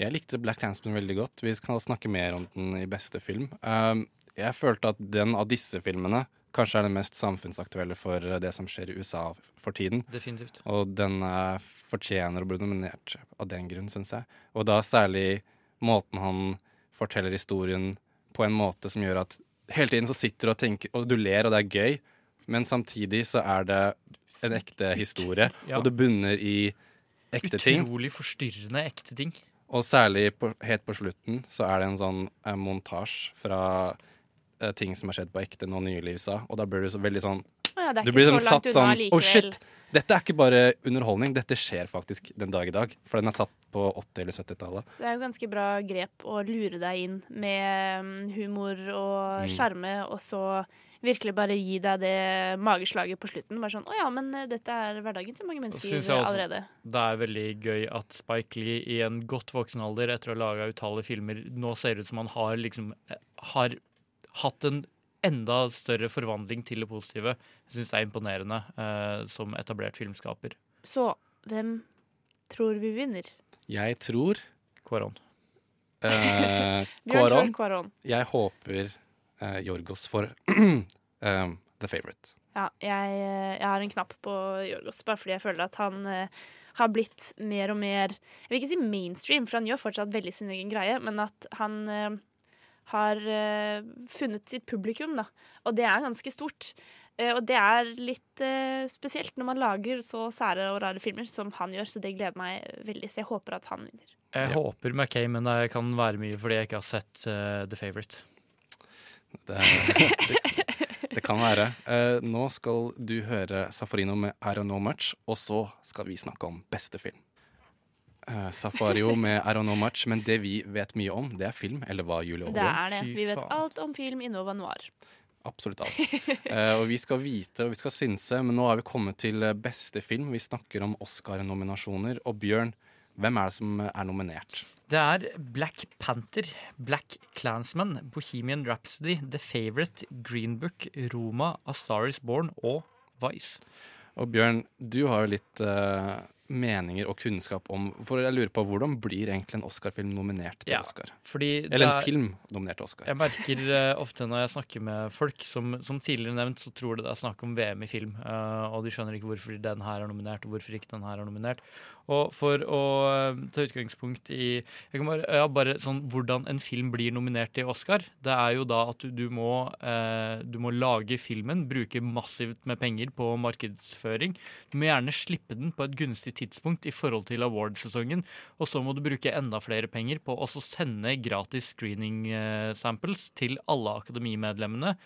Jeg likte Black Clansman veldig godt. Vi skal snakke mer om den i beste film. Um, jeg følte at den av disse filmene kanskje er den mest samfunnsaktuelle for det som skjer i USA for tiden. Definitivt. Og den eh, fortjener å bli nominert av den grunn, syns jeg. Og da særlig måten han forteller historien på en måte som gjør at hele tiden så sitter du og tenker, og du ler, og det er gøy, men samtidig så er det en ekte historie, *laughs* Ja. og det bunner i ekte ting. Utrolig forstyrrende ekte ting. Og særlig på, helt på slutten så er det en sånn eh, montasje fra eh, ting som har skjedd på ekte nå nylig i USA. Og da blir du så veldig sånn Å ja, det er Du blir så sånn langt satt sånn likevel. Oh shit! Dette er ikke bare underholdning, dette skjer faktisk den dag i dag. For den er satt på 80- eller 70-tallet. Det er jo ganske bra grep å lure deg inn med mm, humor og Mm. og så virkelig bare gi deg det mageslaget på slutten. Bare sånn 'Å ja, men eh, dette er hverdagen til mange mennesker synes jeg også allerede'. Det er veldig gøy at Spike Lee i en godt voksen alder, etter å ha laga utallige filmer, nå ser ut som han har liksom eh, har hatt en enda større forvandling til det positive. Jeg syns det er imponerende eh, som etablert filmskaper. Så hvem tror vi vinner? Jeg tror Kvaron. Eh. *laughs* Cuarón. Jeg håper Jorgos for um, *clears throat* The Favourite. Ja, jeg, eh, jeg har en knapp på Jorgos, bare fordi jeg føler at han uh, har blitt mer og mer Jeg vil ikke si mainstream, for han gjør fortsatt veldig sin egen greie, men at han uh, har uh, funnet sitt publikum, da. Og det er ganske stort. Eh, og det er litt eh, spesielt når man lager så sære og rare filmer som han gjør, så det gleder meg veldig. Så jeg håper at han vinner. Jeg håper McCay, men det kan være mye fordi jeg ikke har sett eh, The Favourite. Det, det, det kan være. Eh, nå skal du høre Safarino med I Don't Know Much, og så skal vi snakke om beste film. Eh, Safario med I Don't Know Much, men det vi vet mye om, det er film, eller hva, Julie Det er det. Vi vet alt om film i Nova Noir. Absolutt alt. Eh, og vi skal vite og vi skal synse, men nå har vi kommet til eh, beste film. Vi snakker om Oscar-nominasjoner. Og Bjørn, hvem er det som er nominert? Det er Black Panther, Black Clansman, Bohemian Rhapsody, The Favourite, Green Book, Roma, A Star Is Born og Vice. Og Bjørn, du har jo litt uh, meninger og kunnskap om For jeg lurer på hvordan blir egentlig en Oscar-film nominert til Ja, Oscar? Eller en er- film nominert til Oscar. Jeg merker uh, ofte når jeg snakker med folk som, som tidligere nevnt, så tror de det er snakk om VM i film. Uh, og de skjønner ikke hvorfor den her er nominert, og hvorfor ikke den her er nominert. Og for å eh, ta utgangspunkt i bare, ja, bare sånn hvordan en film blir nominert til Oscar, det er jo da at du, du, må, eh, du må lage filmen, bruke massivt med penger på markedsføring. Du må gjerne slippe den på et gunstig tidspunkt i forhold til awardsesongen, og så må du bruke enda flere penger på å sende gratis screening-samples til alle akademimedlemmene.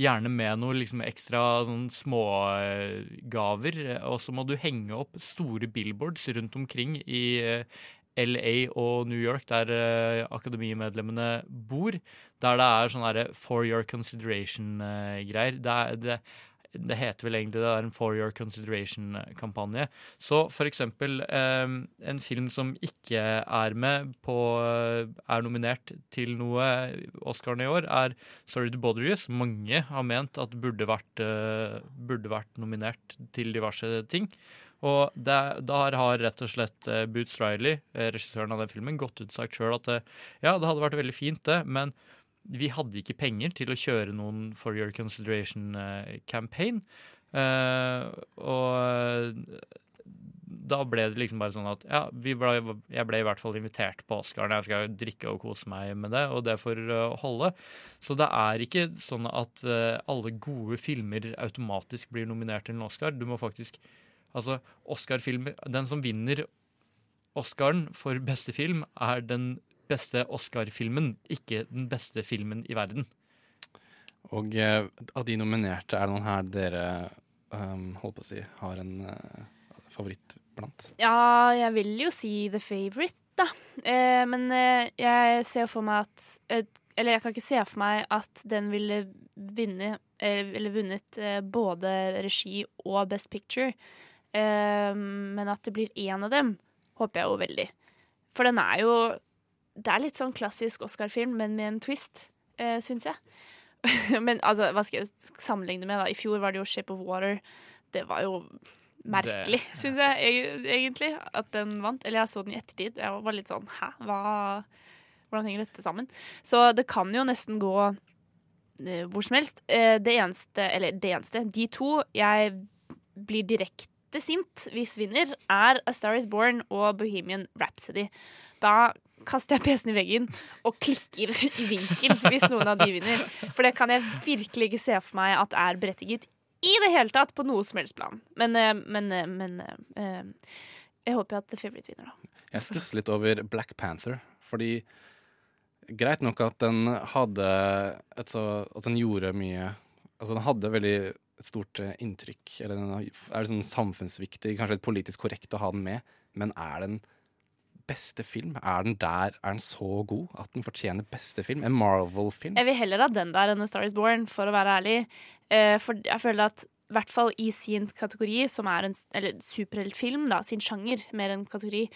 Gjerne med noen liksom ekstra sånn smågaver. Og så må du henge opp store billboards rundt omkring i eh, LA og New York, der eh, akademimedlemmene bor. Der det er sånn for your consideration-greier. Det, er- det heter vel egentlig det er en For your consideration-kampanje. Så for eksempel eh, en film som ikke er med på er nominert til noe Oscar i år, er Sorry to Bother You, som mange har ment at burde vært, eh, burde vært nominert til diverse ting. Og det, der har rett og slett eh, Boots Riley, eh, regissøren av den filmen, gått ut og sagt sjøl at eh, ja, det hadde vært veldig fint, det, men vi hadde ikke penger til å kjøre noen For Your Consideration-campaign. og da ble det liksom bare sånn at ja, ble, jeg ble i hvert fall invitert på Oscaren. Jeg skal drikke og kose meg med det, og det får uh, holde. Så det er ikke sånn at uh, alle gode filmer automatisk blir nominert til en Oscar. Du må faktisk Altså, Oscar-filmer Den som vinner Oscaren for beste film, er den beste Oscar-filmen, ikke den beste filmen i verden. Og eh, av de nominerte, er det noen her dere um, holdt på å si, har en uh, favoritt blant? Ja, jeg vil jo si The Favourite, da. Eh, men eh, jeg ser for meg at eh, Eller jeg kan ikke se for meg at den ville vinne eh, Eller vunnet eh, både regi og Best Picture. Eh, men at det blir én av dem, håper jeg jo veldig. For den er jo Det er litt sånn klassisk Oscar-film, men med en twist, eh, syns jeg. *laughs* men altså, hva skal jeg sammenligne med? da? I fjor var det jo Shape of Water. Det var jo merkelig, Det- syns jeg egentlig, at den vant. Eller jeg så den i ettertid. Jeg var litt sånn Hæ, hva Hvordan henger dette sammen? Så det kan jo nesten gå eh, hvor som helst. Eh, det eneste, eller det eneste, de to jeg blir direkte sint hvis vinner, er A Star Is Born og Bohemian Rhapsody. Da kaster jeg PC-en i veggen og klikker i vinkel hvis noen av de vinner. For det kan jeg virkelig ikke se for meg at er berettiget i det hele tatt på noe som helst plan. Men, eh, men, eh, men eh, jeg håper at The Favourite vinner, da. Jeg stusser litt over Black Panther, fordi Greit nok at den hadde et så, At den gjorde mye Altså, den hadde veldig et stort inntrykk. Eller den er sånn samfunnsviktig, kanskje litt politisk korrekt å ha den med. Men er den beste film? Er den der? Er den så god at den fortjener beste film? En Marvel-film? Jeg vil heller ha den der enn A Star Is Born, for å være ærlig. Uh, for jeg føler at i hvert fall i sin kategori, som er en superheltfilm, da, sin sjanger, mer enn kategori,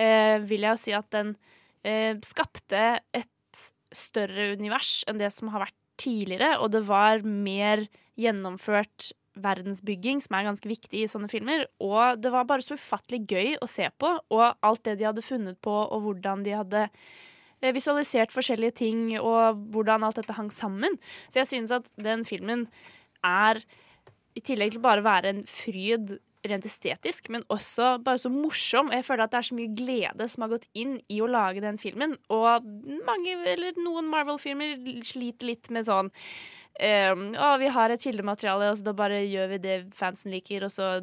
uh, vil jeg jo si at den uh, skapte et større univers enn det som har vært tidligere, og det var mer gjennomført verdensbygging, som er ganske viktig i sånne filmer. Og det var bare så ufattelig gøy å se på, og alt det de hadde funnet på, og hvordan de hadde eh, visualisert forskjellige ting, og hvordan alt dette hang sammen. Så jeg synes at den filmen er, i tillegg til bare å være en fryd rent estetisk, men også bare så morsom. Jeg føler at det er så mye glede som har gått inn i å lage den filmen. Og mange, eller noen Marvel-filmer sliter litt med sånn Um, å, vi har et kildemateriale, og så da bare gjør vi det fansen liker, og så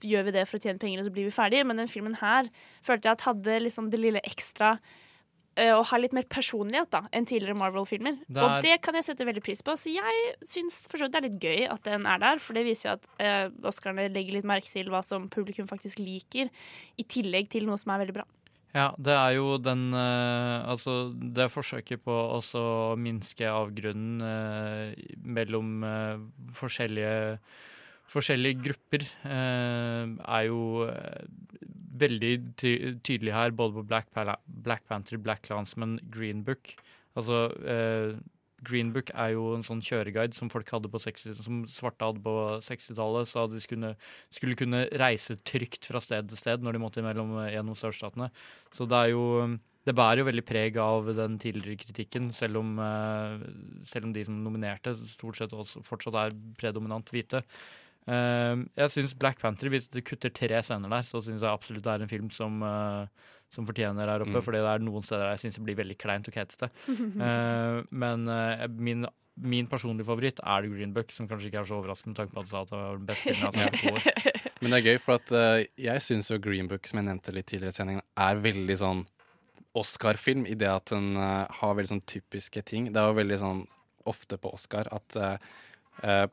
gjør vi det for å tjene penger, og så blir vi ferdige. Men den filmen her følte jeg at hadde liksom det lille ekstra uh, og har litt mer personlighet da, enn tidligere Marvel-filmer. Og det kan jeg sette veldig pris på. Så jeg syns for så vidt det er litt gøy at den er der, for det viser jo at uh, Oscarene legger litt merke til hva som publikum faktisk liker, i tillegg til noe som er veldig bra. Ja, det er jo den eh, Altså, det forsøket på å minske avgrunnen eh, mellom eh, forskjellige forskjellige grupper eh, er jo eh, veldig ty tydelig her, både på Black, Pala Black Panther, Black Clansman, Green Book. Altså, eh, Green Book er jo en sånn kjøreguide som folk hadde på 60, som svarte hadde på 60-tallet, så de skulle, skulle kunne reise trygt fra sted til sted når de måtte mellom gjennom sørstatene. Så det er jo det bærer jo veldig preg av den tidligere kritikken, selv om, eh, selv om de som nominerte, stort sett også fortsatt er predominant hvite. Eh, jeg syns Black Panther, hvis du kutter tre scener der, så syns jeg absolutt det er en film som, eh, som fortjener her oppe. Mm. Fordi det er noen steder jeg syns det blir veldig kleint og keitete. Uh, *laughs* men uh, min, min personlige favoritt er The Green Book, som kanskje ikke er så overraskende med tanke på at det var den beste filmen jeg har sett på år. *laughs* Men det er gøy, for at uh, jeg syns jo Green Book, som jeg nevnte litt tidligere i sendingen, er veldig sånn Oscar-film i det at den uh, har veldig sånn typiske ting. Det er jo veldig sånn ofte på Oscar at uh, eh,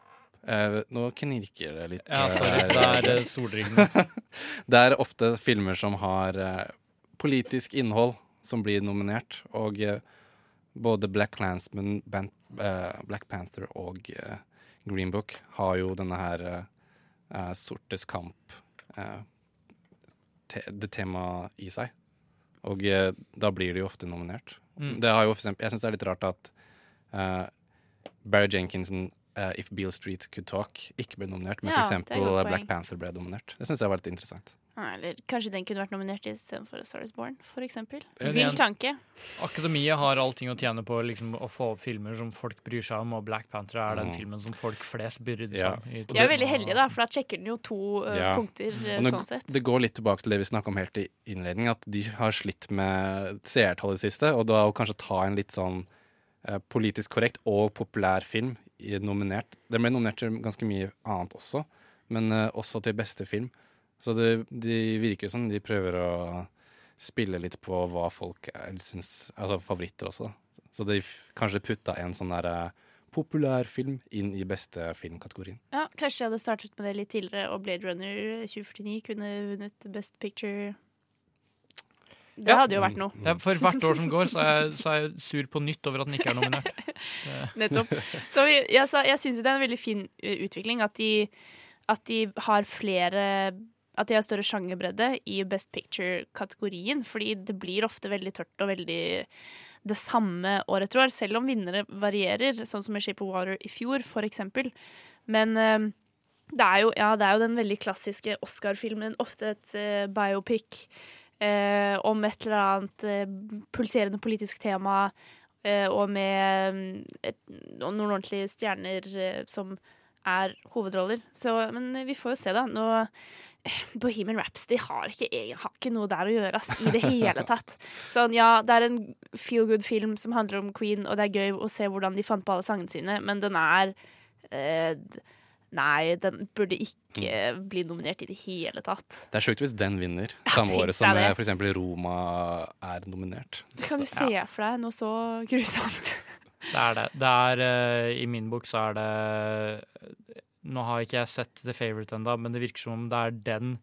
eh, Nå knirker det litt. Ja, sorry. eh, Det er, solringen. soldringene. *laughs* det er ofte filmer som har eh, politisk innhold som blir nominert, og eh, både Black Clansman, eh, Black Panther og eh, Green Book har jo denne her eh, sortes kamp uh, te det temaet i seg. Og uh, da blir de jo ofte nominert. Mm. Det har jo for eksempel, jeg syns det er litt rart at Barry Jenkinson If Beale Street Could Talk ikke ble nominert, men Ja, for eksempel. Black Panther ble nominert. Det syns jeg var litt interessant. Ja, Eller kanskje den kunne vært nominert istedenfor A Star Is Born, for eksempel. Enig Vill tanke. Akademiet har allting å tjene på liksom, å få opp filmer som folk bryr seg om, og Black Panther er den Mm. filmen som folk flest bryr seg Ja. om. De er veldig heldige, da, for da sjekker den jo to uh, Ja. punkter eh, sånn sett. det går litt tilbake til det vi snakka om helt i innledningen, at de har slitt med seertall i det siste, og da å kanskje ta en litt sånn eh, politisk korrekt og populær film nominert Den ble nominert til ganske mye annet også, men uh, også til beste film. Så det de virker jo som de prøver å spille litt på hva folk syns Altså favoritter også. da. Så de kanskje putta en sånn der eh, populær film inn i beste filmkategorien. Ja, Kanskje jeg hadde startet med det litt tidligere, og Blade Runner 2049 kunne vunnet Best Picture. Det Ja. hadde jo vært noe. Ja, for hvert år som går, så er, jeg, så er jeg sur på nytt over at den ikke er nominert. *laughs* Nettopp. Så vi, jeg, sa- jeg syns det er en veldig fin uh, utvikling at de, at de har flere At de har større sjangerbredde i Best Picture-kategorien. Fordi det blir ofte veldig tørt og veldig det samme år etter år, selv om vinnere varierer, sånn som i Shape of Water i fjor, for eksempel. Men uh, det er jo, ja, det er jo den veldig klassiske Oscar-filmen, ofte et uh, biopic uh, om et eller annet uh, pulserende politisk tema, eh, og med mm, et, noen ordentlige stjerner eh, som er hovedroller. Så, men vi får jo se, da. Nå eh, Bohemian Rhapsody har ikke, har ikke noe der å gjøre ass, i det hele tatt. Sånn, ja, det er en feel good-film som handler om Queen, og det er gøy å se hvordan de fant på alle sangene sine, men den er eh, Nei, den burde ikke bli nominert i det hele tatt. Det er sjukt hvis den vinner Ja, samme året som det. f.eks. Roma er nominert. Det Kan du se for deg noe så grusomt? Det er det. det er, eh, I min bok så er det Nå har ikke jeg sett The Favourite ennå, men det virker som om det er den,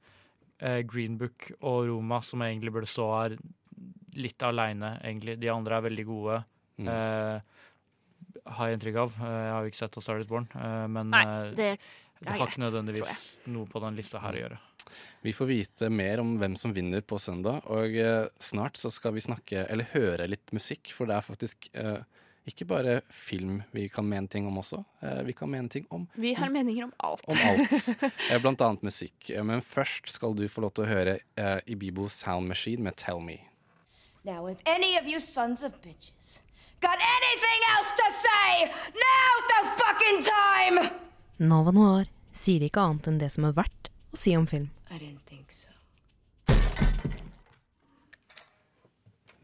eh, Green Book og Roma som egentlig burde stå her litt aleine, egentlig. De andre er veldig gode. Mm. Eh, har jeg inntrykk av. Eh, Jeg har jo ikke sett A Star Is Born, eh, men Nei, eh, det det har ikke nødvendigvis noe på den lista her å gjøre. Vi får vite mer om hvem som vinner på søndag, og eh, snart så skal vi snakke, eller høre litt musikk, for det er faktisk eh, ikke bare film vi kan mene ting om også. Eh, vi kan mene ting om Vi har meninger om alt. om alt. *laughs* Eh, Blant annet musikk. Eh, Men først skal du få lov til å høre eh, Ibibo Sound Machine med Tell Me. Now, if any of you sons of bitches got anything else to say, now's the fucking time! Nova Noir sier ikke annet enn det som er verdt å si om film. I didn't think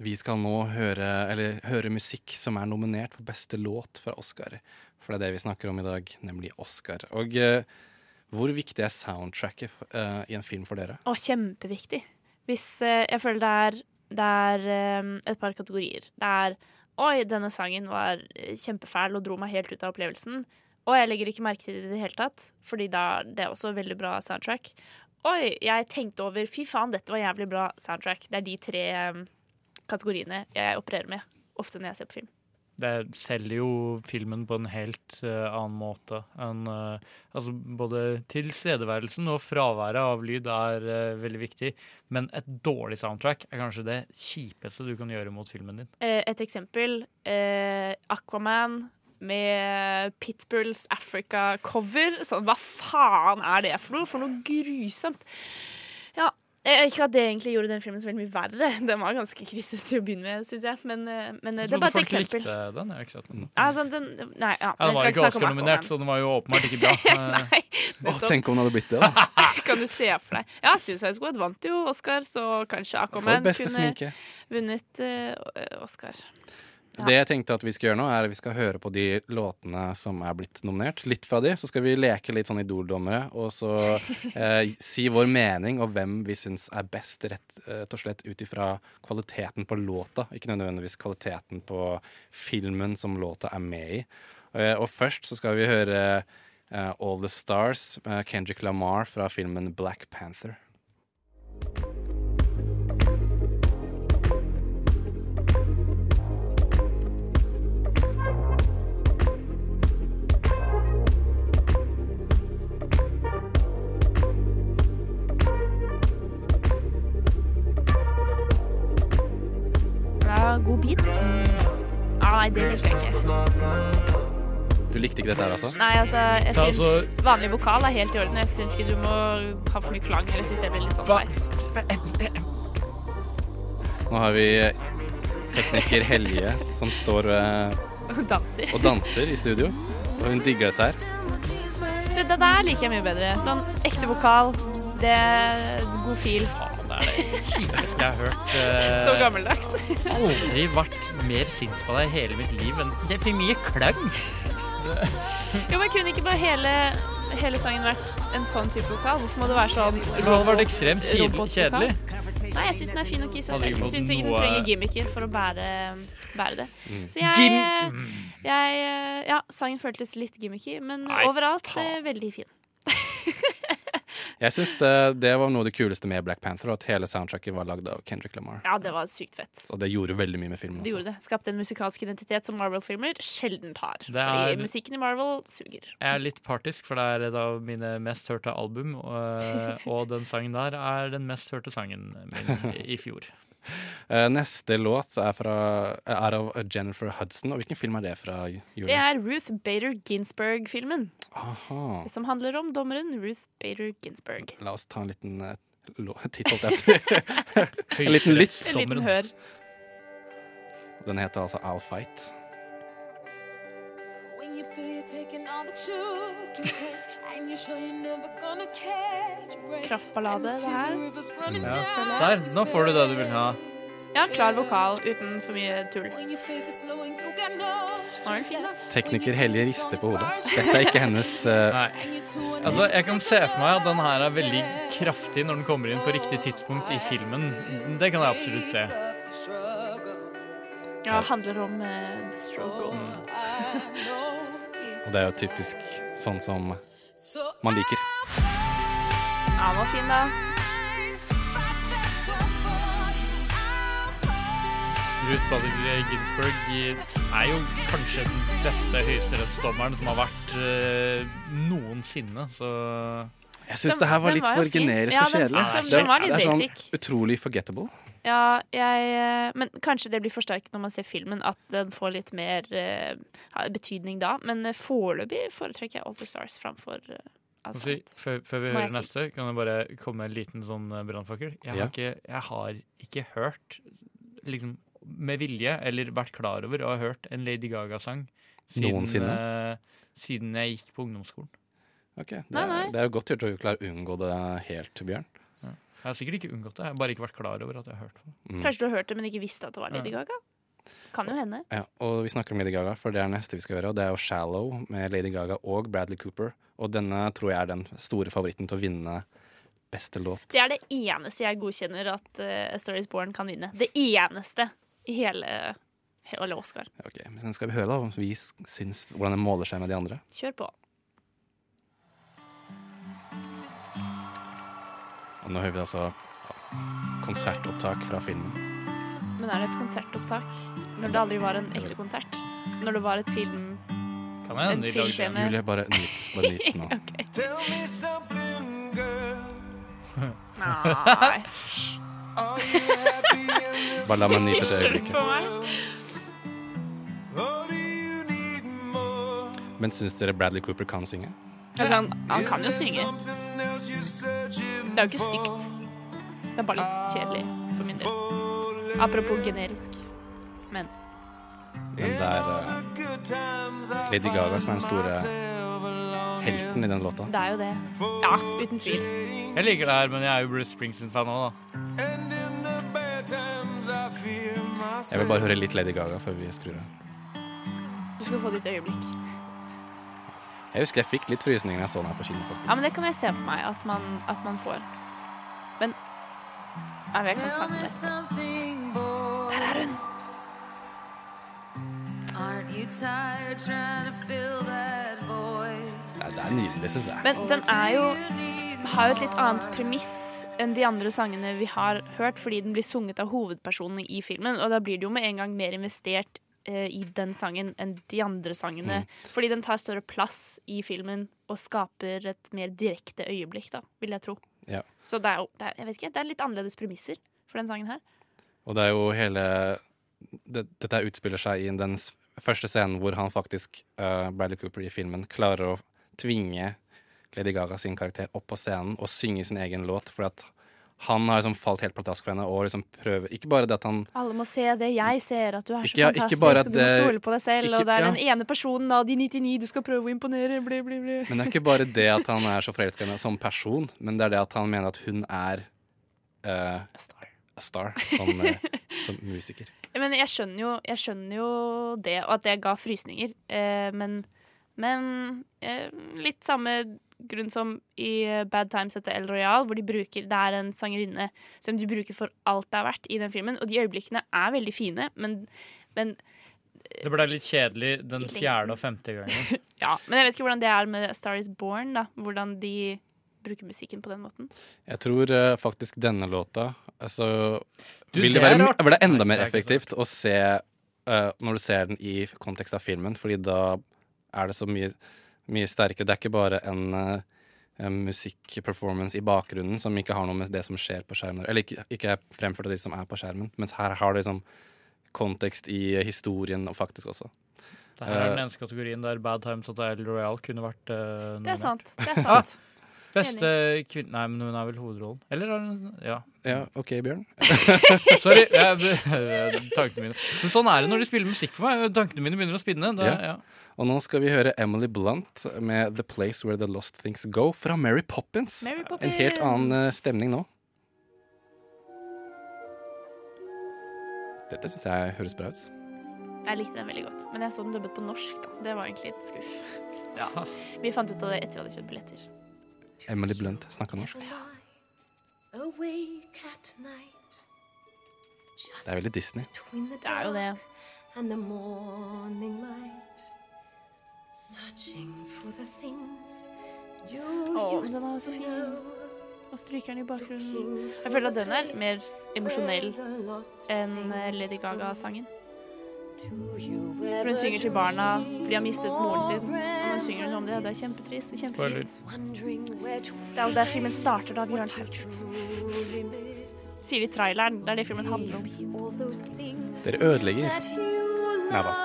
Vi skal nå høre, høre musikk som er nominert for beste låt fra Oscar. For det er det vi snakker om i dag, nemlig Oscar. Og eh, hvor viktig er soundtracket eh, i en film for dere? Å, kjempeviktig. Hvis eh, Jeg føler det er, det er eh, et par kategorier. Det er Oi, denne sangen var kjempefæl og dro meg helt ut av opplevelsen. Og jeg legger ikke merke til det i det hele tatt, fordi da, det er også veldig bra soundtrack. Oi, jeg tenkte over Fy faen, dette var jævlig bra soundtrack. Det er de tre eh, kategoriene jeg opererer med ofte når jeg ser på film. Det selger jo filmen på en helt uh, annen måte enn uh, Altså både tilstedeværelsen og fraværet av lyd er uh, veldig viktig, men et dårlig soundtrack er kanskje det kjipeste du kan gjøre mot filmen din. Eh, et eksempel. Eh, Aquaman med Pitbulls Africa-cover. Sånn, hva faen er det for noe? For noe grusomt. Eh, ikke at det egentlig gjorde den filmen så veldig mye verre. *laughs* Den var ganske krysset til å begynne med, syns jeg. Men, eh, men eh, det er bare et folk eksempel. likte den. Jeg har ikke sett den. Ja, sånn, den, nei, ja, Ja, den var ikke Oscar-nominert, så den var jo åpenbart ikke bra. *laughs* Nei, Åh, tenk om den hadde blitt det, da. *laughs* kan du se for deg. Ja, Suicide Squad vant jo Oscar, så kanskje Aquaman kunne sminke. vunnet uh, Oscar. Ja. Det jeg tenkte at vi skal gjøre nå, er at vi skal høre på de låtene som er blitt nominert. Litt fra de, så skal vi leke litt sånn Idol-dommere, og så *laughs* eh, si vår mening og hvem vi syns er best, rett eh, og slett ut ifra kvaliteten på låta, ikke nødvendigvis kvaliteten på filmen som låta er med i. Eh, og først så skal vi høre eh, All The Stars, Kendrick Lamar fra filmen Black Panther. God beat. Ah, nei, det liker jeg ikke. Du likte ikke dette her, altså? Nei, altså, jeg syns altså- vanlig vokal er helt i orden. Jeg syns ikke du må ha for mye klang. Eller syns det blir litt sånn teit. Nå har vi tekniker Helje som står eh, Danser. og danser i studio. Og hun digger dette her. Så det der liker jeg mye bedre. Sånn ekte vokal. Det er god fil. Det er det kjipeste jeg har hørt. Uh, Så gammeldags. Aldri vært mer sint på deg i hele mitt liv enn Det er for mye klang! Jo, men kunne ikke bare hele, hele sangen vært en sånn type vokal? Hvorfor må det være sånn Det hadde vært ekstremt kjedelig- Nei, jeg syns den er fin nok i seg selv. Jeg syns ikke den trenger gimmicker for å bære, bære det. Mm. Så jeg, jeg Ja, sangen føltes litt gimmicky, men overalt eh, veldig fin. *laughs* Jeg syns det, det var noe av det kuleste med Black Panther, at hele soundtracket var lagd av Kendrick Lamar. Ja, det var sykt fett. Og det gjorde veldig mye med filmen. Også. Det gjorde det. Skapte en musikalsk identitet som Marvel-filmer sjelden har. Er- Fordi musikken i Marvel suger. Jeg er litt partisk, for det er et av mine mest hørte album. Og, *laughs* og den sangen der er den mest hørte sangen min i fjor. *laughs* Eh, neste låt er, fra, er av Jennifer Hudson. Og hvilken film er det fra? Julie? Det er Ruth Bader Ginsburg-filmen. Som handler om dommeren Ruth Bader Ginsburg. La oss ta en liten uh, *laughs* titt, holdt jeg på. *laughs* En liten lytt. En liten hør. Den heter altså I'll Fight. When you feel you're taking all that you can take, Kraftballade, det her. Ja. Der, nå får du det du vil ha. Ja, klar vokal uten for mye tull. Er. Tekniker Helje rister på hodet. Dette er ikke hennes uh... Nei. Altså, jeg kan se for meg at den her er veldig kraftig når den kommer inn på riktig tidspunkt i filmen. Det kan jeg absolutt se. Ja, det handler om uh, the struggle. Og det er jo typisk sånn som man liker. Ja, den var fin, da. Ruth Bader Ginsburg er jo kanskje den beste høyesterettsdommeren som har vært uh, noensinne, så Jeg syns det her var litt var for generisk Ja, og den- kjedelig. altså, den, den var litt det er sånn basic. utrolig forgettable. Ja, jeg eh, Men kanskje det blir forsterket når man ser filmen, at den får litt mer uh, betydning da. Men eh, foreløpig foretrekker jeg All the Stars framfor uh, si, før, før vi hører neste, si. kan jeg bare komme med en liten sånn brannfakkel. Jeg, har Ja. jeg har ikke hørt, liksom med vilje, eller vært klar over å ha hørt en Lady Gaga-sang siden, eh, siden jeg gikk på ungdomsskolen. Ok, det, Nei, nei. det er jo godt gjort å klare å unngå det helt, Bjørn. Jeg har sikkert ikke unngått det, jeg har bare ikke vært klar over at jeg har hørt det. Mm. Kanskje du har hørt det, men ikke visste at det var Lady Gaga? Kan jo hende. Ja, og vi snakker om Lady Gaga, for det er neste vi skal gjøre. Og det er jo 'Shallow' med Lady Gaga og Bradley Cooper. Og denne tror jeg er den store favoritten til å vinne beste låt. Det er det eneste jeg godkjenner at uh, A Star Is Born kan vinne. Det eneste i hele, hele Oscar. Ok, men Skal vi høre da om vi syns hvordan det måler seg med de andre? Kjør på. Og nå hører vi altså konsertopptak fra filmen. Men er det et konsertopptak når det aldri var en ekte konsert? Når det var et film... Kan jeg en filmscene? Julie, bare nyt, bare nyt *laughs* nå. Nei. Bare la meg nyte det Slutt øyeblikk. på meg. Men syns dere Bradley Cooper kan synge? Altså, han, han kan jo synge. Det er jo ikke stygt. Det er bare litt kjedelig for min del. Apropos generisk. Men Men det er eh, Lady Gaga som er den store helten i den låta. det er jo det. Ja, uten tvil. Jeg liker det her, men jeg er jo Bruce Springsteen-fan òg, da. Jeg vil bare høre litt Lady Gaga før vi skrur av. Du skal få ditt øyeblikk. Jeg husker jeg fikk litt frysninger da jeg så den her på kino. faktisk. Ja, men det kan jeg se på meg at man, at man får. Men Nei, jeg kan snakke det. Der er hun! Ja, det er nydelig, syns jeg. Men den er jo har jo et litt annet premiss enn de andre sangene vi har hørt, fordi den blir sunget av hovedpersonene i filmen, og da blir det jo med en gang mer investert eh, i den sangen enn de andre sangene. Fordi den tar større plass i filmen og skaper et mer direkte øyeblikk, da, vil jeg tro. Ja. Så det er jo det er, jeg vet ikke, det er litt annerledes premisser for den sangen her. Og det er jo hele det, Dette utspiller seg i den første scenen hvor han faktisk, uh, Bradley Cooper i filmen, klarer å tvinge Lady Gaga sin karakter opp på scenen og synge sin egen låt. For at han har liksom falt helt pladask for henne og liksom prøver Ikke bare det at han Alle må se det jeg ser, at du er så Ikke- fantastisk, og at du må stole på deg selv, ikke- og det er ja. den ene personen av de 99 du skal prøve å imponere, bli, bli, bli. Men det er ikke bare det at han *laughs* er så forelsket i henne som person, men det er det at han mener at hun er uh, a star som, star *laughs* som musiker. Men jeg skjønner jo, jeg skjønner jo det, og at det ga frysninger. uh, men men uh, litt samme grunn som i eh, Bad Times etter El Royal, hvor de bruker, det er en sangerinne som de bruker for alt det er verdt i den filmen. Og de øyeblikkene er veldig fine, men, men Det ble litt kjedelig den fjerde og femte gangen. *laughs* Ja, men jeg vet ikke hvordan det er med Star Is Born, da. Hvordan de bruker musikken på den måten. Jeg tror uh, faktisk denne låta altså, Du, vil det det, være, vil det enda mer er effektivt å se uh, når du ser den i kontekst av filmen, fordi da er det så mye, mye sterkere. Det er ikke bare en, uh, musikkperformance i bakgrunnen som ikke har noe med det som skjer på skjermen Eller ikke, ikke er fremført av de som er på skjermen, mens her har du liksom kontekst i historien og faktisk også. Det her er den Eh, eneste kategorien der Bad Times at El Royal kunne vært uh, Det er sant. Det er sant. *laughs* *laughs* Beste kvinne Nei, men hun er vel hovedrollen. Eller har hun Ja. Ja, OK, Bjørn. *laughs* Sorry. Jeg, *laughs* tankene mine. Men sånn er det når de spiller musikk for meg. Tankene mine begynner å spinne. Da, Ja. ja. Og nå skal vi høre Emily Blunt med 'The Place Where The Lost Things Go' fra Mary Poppins. Mary En helt annen eh, stemning nå. Dette syns jeg høres bra ut. Jeg likte den veldig godt, men jeg så den dubbet på norsk. da. Det var egentlig et skuff. Ja. Vi fant ut av det etter vi hadde kjøpt billetter. Emily Blunt snakka norsk. Det er veldig Disney. Det er jo det. And the morning light. Searching for the things you used den er så to fin. know. Og strykeren i bakgrunnen. Jeg føler at den er mer emosjonell enn eh, Lady Gaga-sangen. For hun synger til barna fordi de har mistet moren sin. Og når hun synger hun om det, det er kjempetrist og kjempefint. Det er jo der filmen starter, da, Bjørn Haugt. Sier de i traileren. Det er det filmen handler om. Dere ødelegger. Nei da.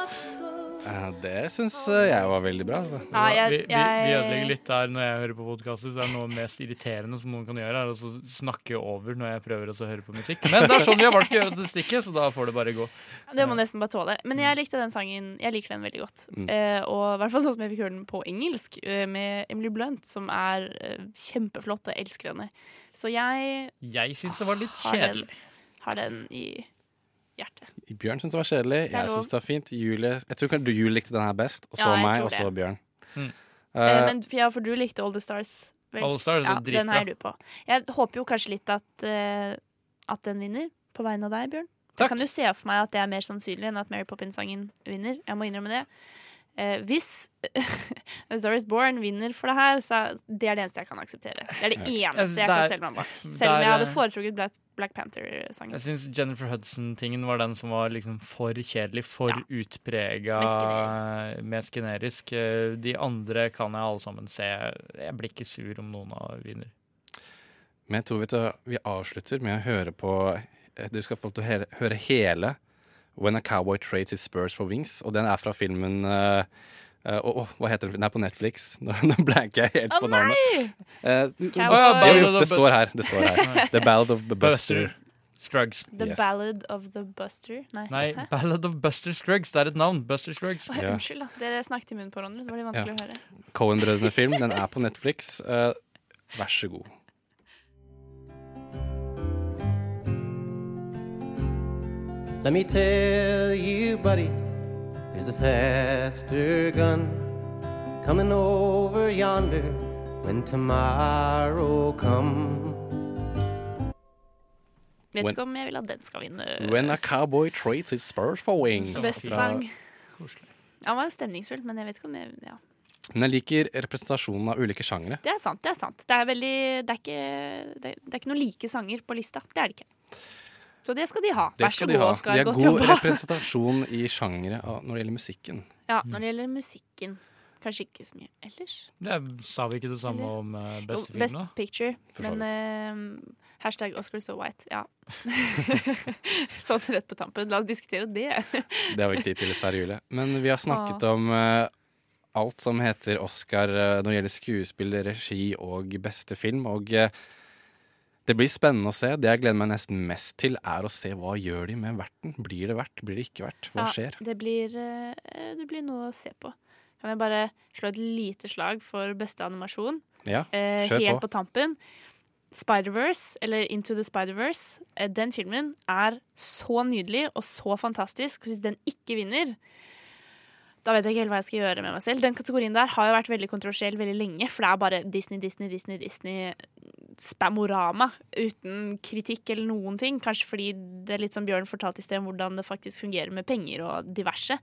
Eh, Det syns jeg var veldig bra. Altså. Ja, jeg- vi, vi, vi ødelegger litt der når jeg hører på podkaster, så er noe mest irriterende som noen kan gjøre, er å snakke over når jeg prøver å høre på musikk. Men det er sånn vi har valgt å gjøre det stikket, så da får det bare gå. Det må nesten bare tåle. Men jeg likte den sangen. Jeg liker den veldig godt. Mm. Uh, og i hvert fall nå som jeg fikk høre den på engelsk uh, med Emily Blunt, som er uh, kjempeflott, og jeg elsker henne. Så jeg Jeg syns det var litt har den, kjedelig. har den i hjertet. Bjørn syns det var kjedelig. Det Jeg syns det var fint. Julie Jeg tror kanskje du Julie likte den her best, og så Ja, meg, og så. Bjørn. Mm. Eh, Eh, men ja, for du likte All the Stars. vel? All the Stars er ja. Den heier du på. Jeg håper jo kanskje litt at, uh, at den vinner, på vegne av deg, Bjørn. Takk. Jeg kan du se for meg at det er mer sannsynlig enn at Mary Poppins-sangen vinner. Jeg må innrømme det. Eh, hvis *laughs* A Star Is Born vinner for det her, så det er det eneste jeg kan akseptere. Det er det eneste Det jeg kan selge meg bak. Selv om jeg hadde foretrukket Black, Black Panther-sangen. Jeg syns Jennifer Hudson-tingen var den som var liksom for kjedelig, for utprega, Mest generisk. Eh, De andre kan jeg alle sammen se. Jeg blir ikke sur om noen av vinner. Men jeg tror vi, tar, vi avslutter med å høre på eh, Du skal få lov til å høre, hele When a Cowboy Trades His Spurs for Wings. Og den er fra filmen eh, eh, oh, oh, Hva heter den? Den er på Netflix. *laughs* Nå, nå blanker jeg helt oh, på navnet. Eh, jo, jo, det står her. Det står her. The Ballad of the Buster. Strugs. The Yes. Ballad of the Buster? Nei. Nei. Ballad of Buster Strugs. Det er et navn. Buster Strugs. Oh, ja. Unnskyld, da. Dere snakket i munnen på hverandre. Det var litt vanskelig å høre. Cohen-brødrene-film. Den er på Netflix. Uh, vær så god. Let me tell you, buddy, there's a faster gun coming over yonder when tomorrow comes. Vet When- ikke om jeg vil at den skal vinne When a Cowboy Trades His Spurs for Wings. beste sang. Han var jo stemningsfull, men jeg vet ikke om jeg ja. Men jeg liker representasjonen av ulike sjangere. Det er sant. Det er sant. Det er veldig Det er ikke, det, det er ikke noen like sanger på lista. Det er det ikke. Så det skal de ha. Det Vær så skal de god. Oskar. De har Godt god jobba. representasjon i sjangere når det gjelder musikken. Ja, når det gjelder musikken. Kanskje ikke så mye ellers. Det sa vi ikke det samme Eller- om uh, Jo, beste film, Best? Picture. Men uh, hashtag Oscar so white. Ja. *laughs* sånn rett på tampen. La oss diskutere det. *laughs* Det har vi ikke tid til, dessverre, Julie. Men vi har snakket om uh, alt som heter Oscar eh, når det gjelder skuespill, regi og beste film. Og eh, det blir spennende å se. Det jeg gleder meg nesten mest til, er å se hva gjør de med verten. Blir det verdt? Blir det ikke verdt? Hva Ja, skjer? Det blir, eh, det blir noe å se på. Kan jeg bare slå et lite slag for beste animasjon? Ja, kjør på. helt på. på tampen. Spider-Verse, eller Into the Spider-Verse, eh, den filmen er så nydelig og så fantastisk. Hvis den ikke vinner, da vet jeg ikke helt hva jeg skal gjøre med meg selv. Den kategorien der har jo vært veldig kontroversiell veldig lenge, for det er bare Disney, Disney, Disney, Disney spamorama uten kritikk eller noen ting. Kanskje fordi det er litt som Bjørn fortalte i sted, om hvordan det faktisk fungerer med penger og diverse.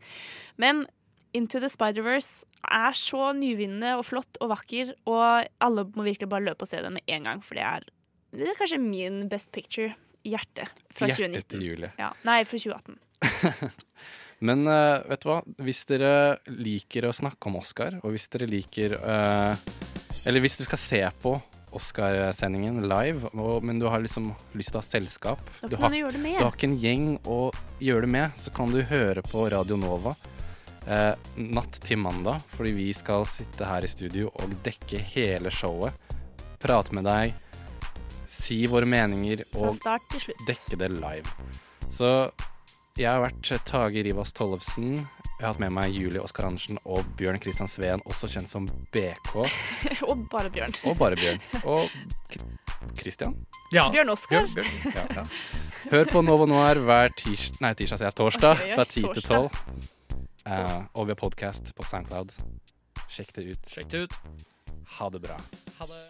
Men Into the Spider-Verse er så nyvinnende og flott og vakker, og alle må virkelig bare løpe og se den med en gang, for det er, det er kanskje min best picture-hjerte fra fra Hjertet 2019. til Julie. Ja. Nei, fra 2018. *laughs* Men uh, vet du hva? Hvis dere liker å snakke om Oscar, og hvis dere liker uh, Eller hvis du skal se på Oscarsendingen live, og, men du har liksom lyst til å ha selskap du har, du med. Du har ikke en gjeng å gjøre det med, så kan du høre på Radio Nova eh, natt til mandag, fordi vi skal sitte her i studio og dekke hele showet. Prate med deg, si våre meninger og dekke det live. Så jeg har vært Tage Rivas Tollefsen. Jeg har hatt med meg Julie Oskar Andersen og Bjørn Kristian Sveen, også kjent som BK. *laughs* og bare Bjørn. Og bare Bjørn. Og Christian. Ja. Bjørn Oskar. Bjørn, Bjørn. Ja, ja. Hør på Novo Noir hver tirsdag, nei, tirsdag, sier jeg, torsdag okay, fra 10 til torsdag. 12. Eh, og vi har podkast på Soundcloud. Sjekk det ut. Sjekk det ut. Ha det bra. Ha det.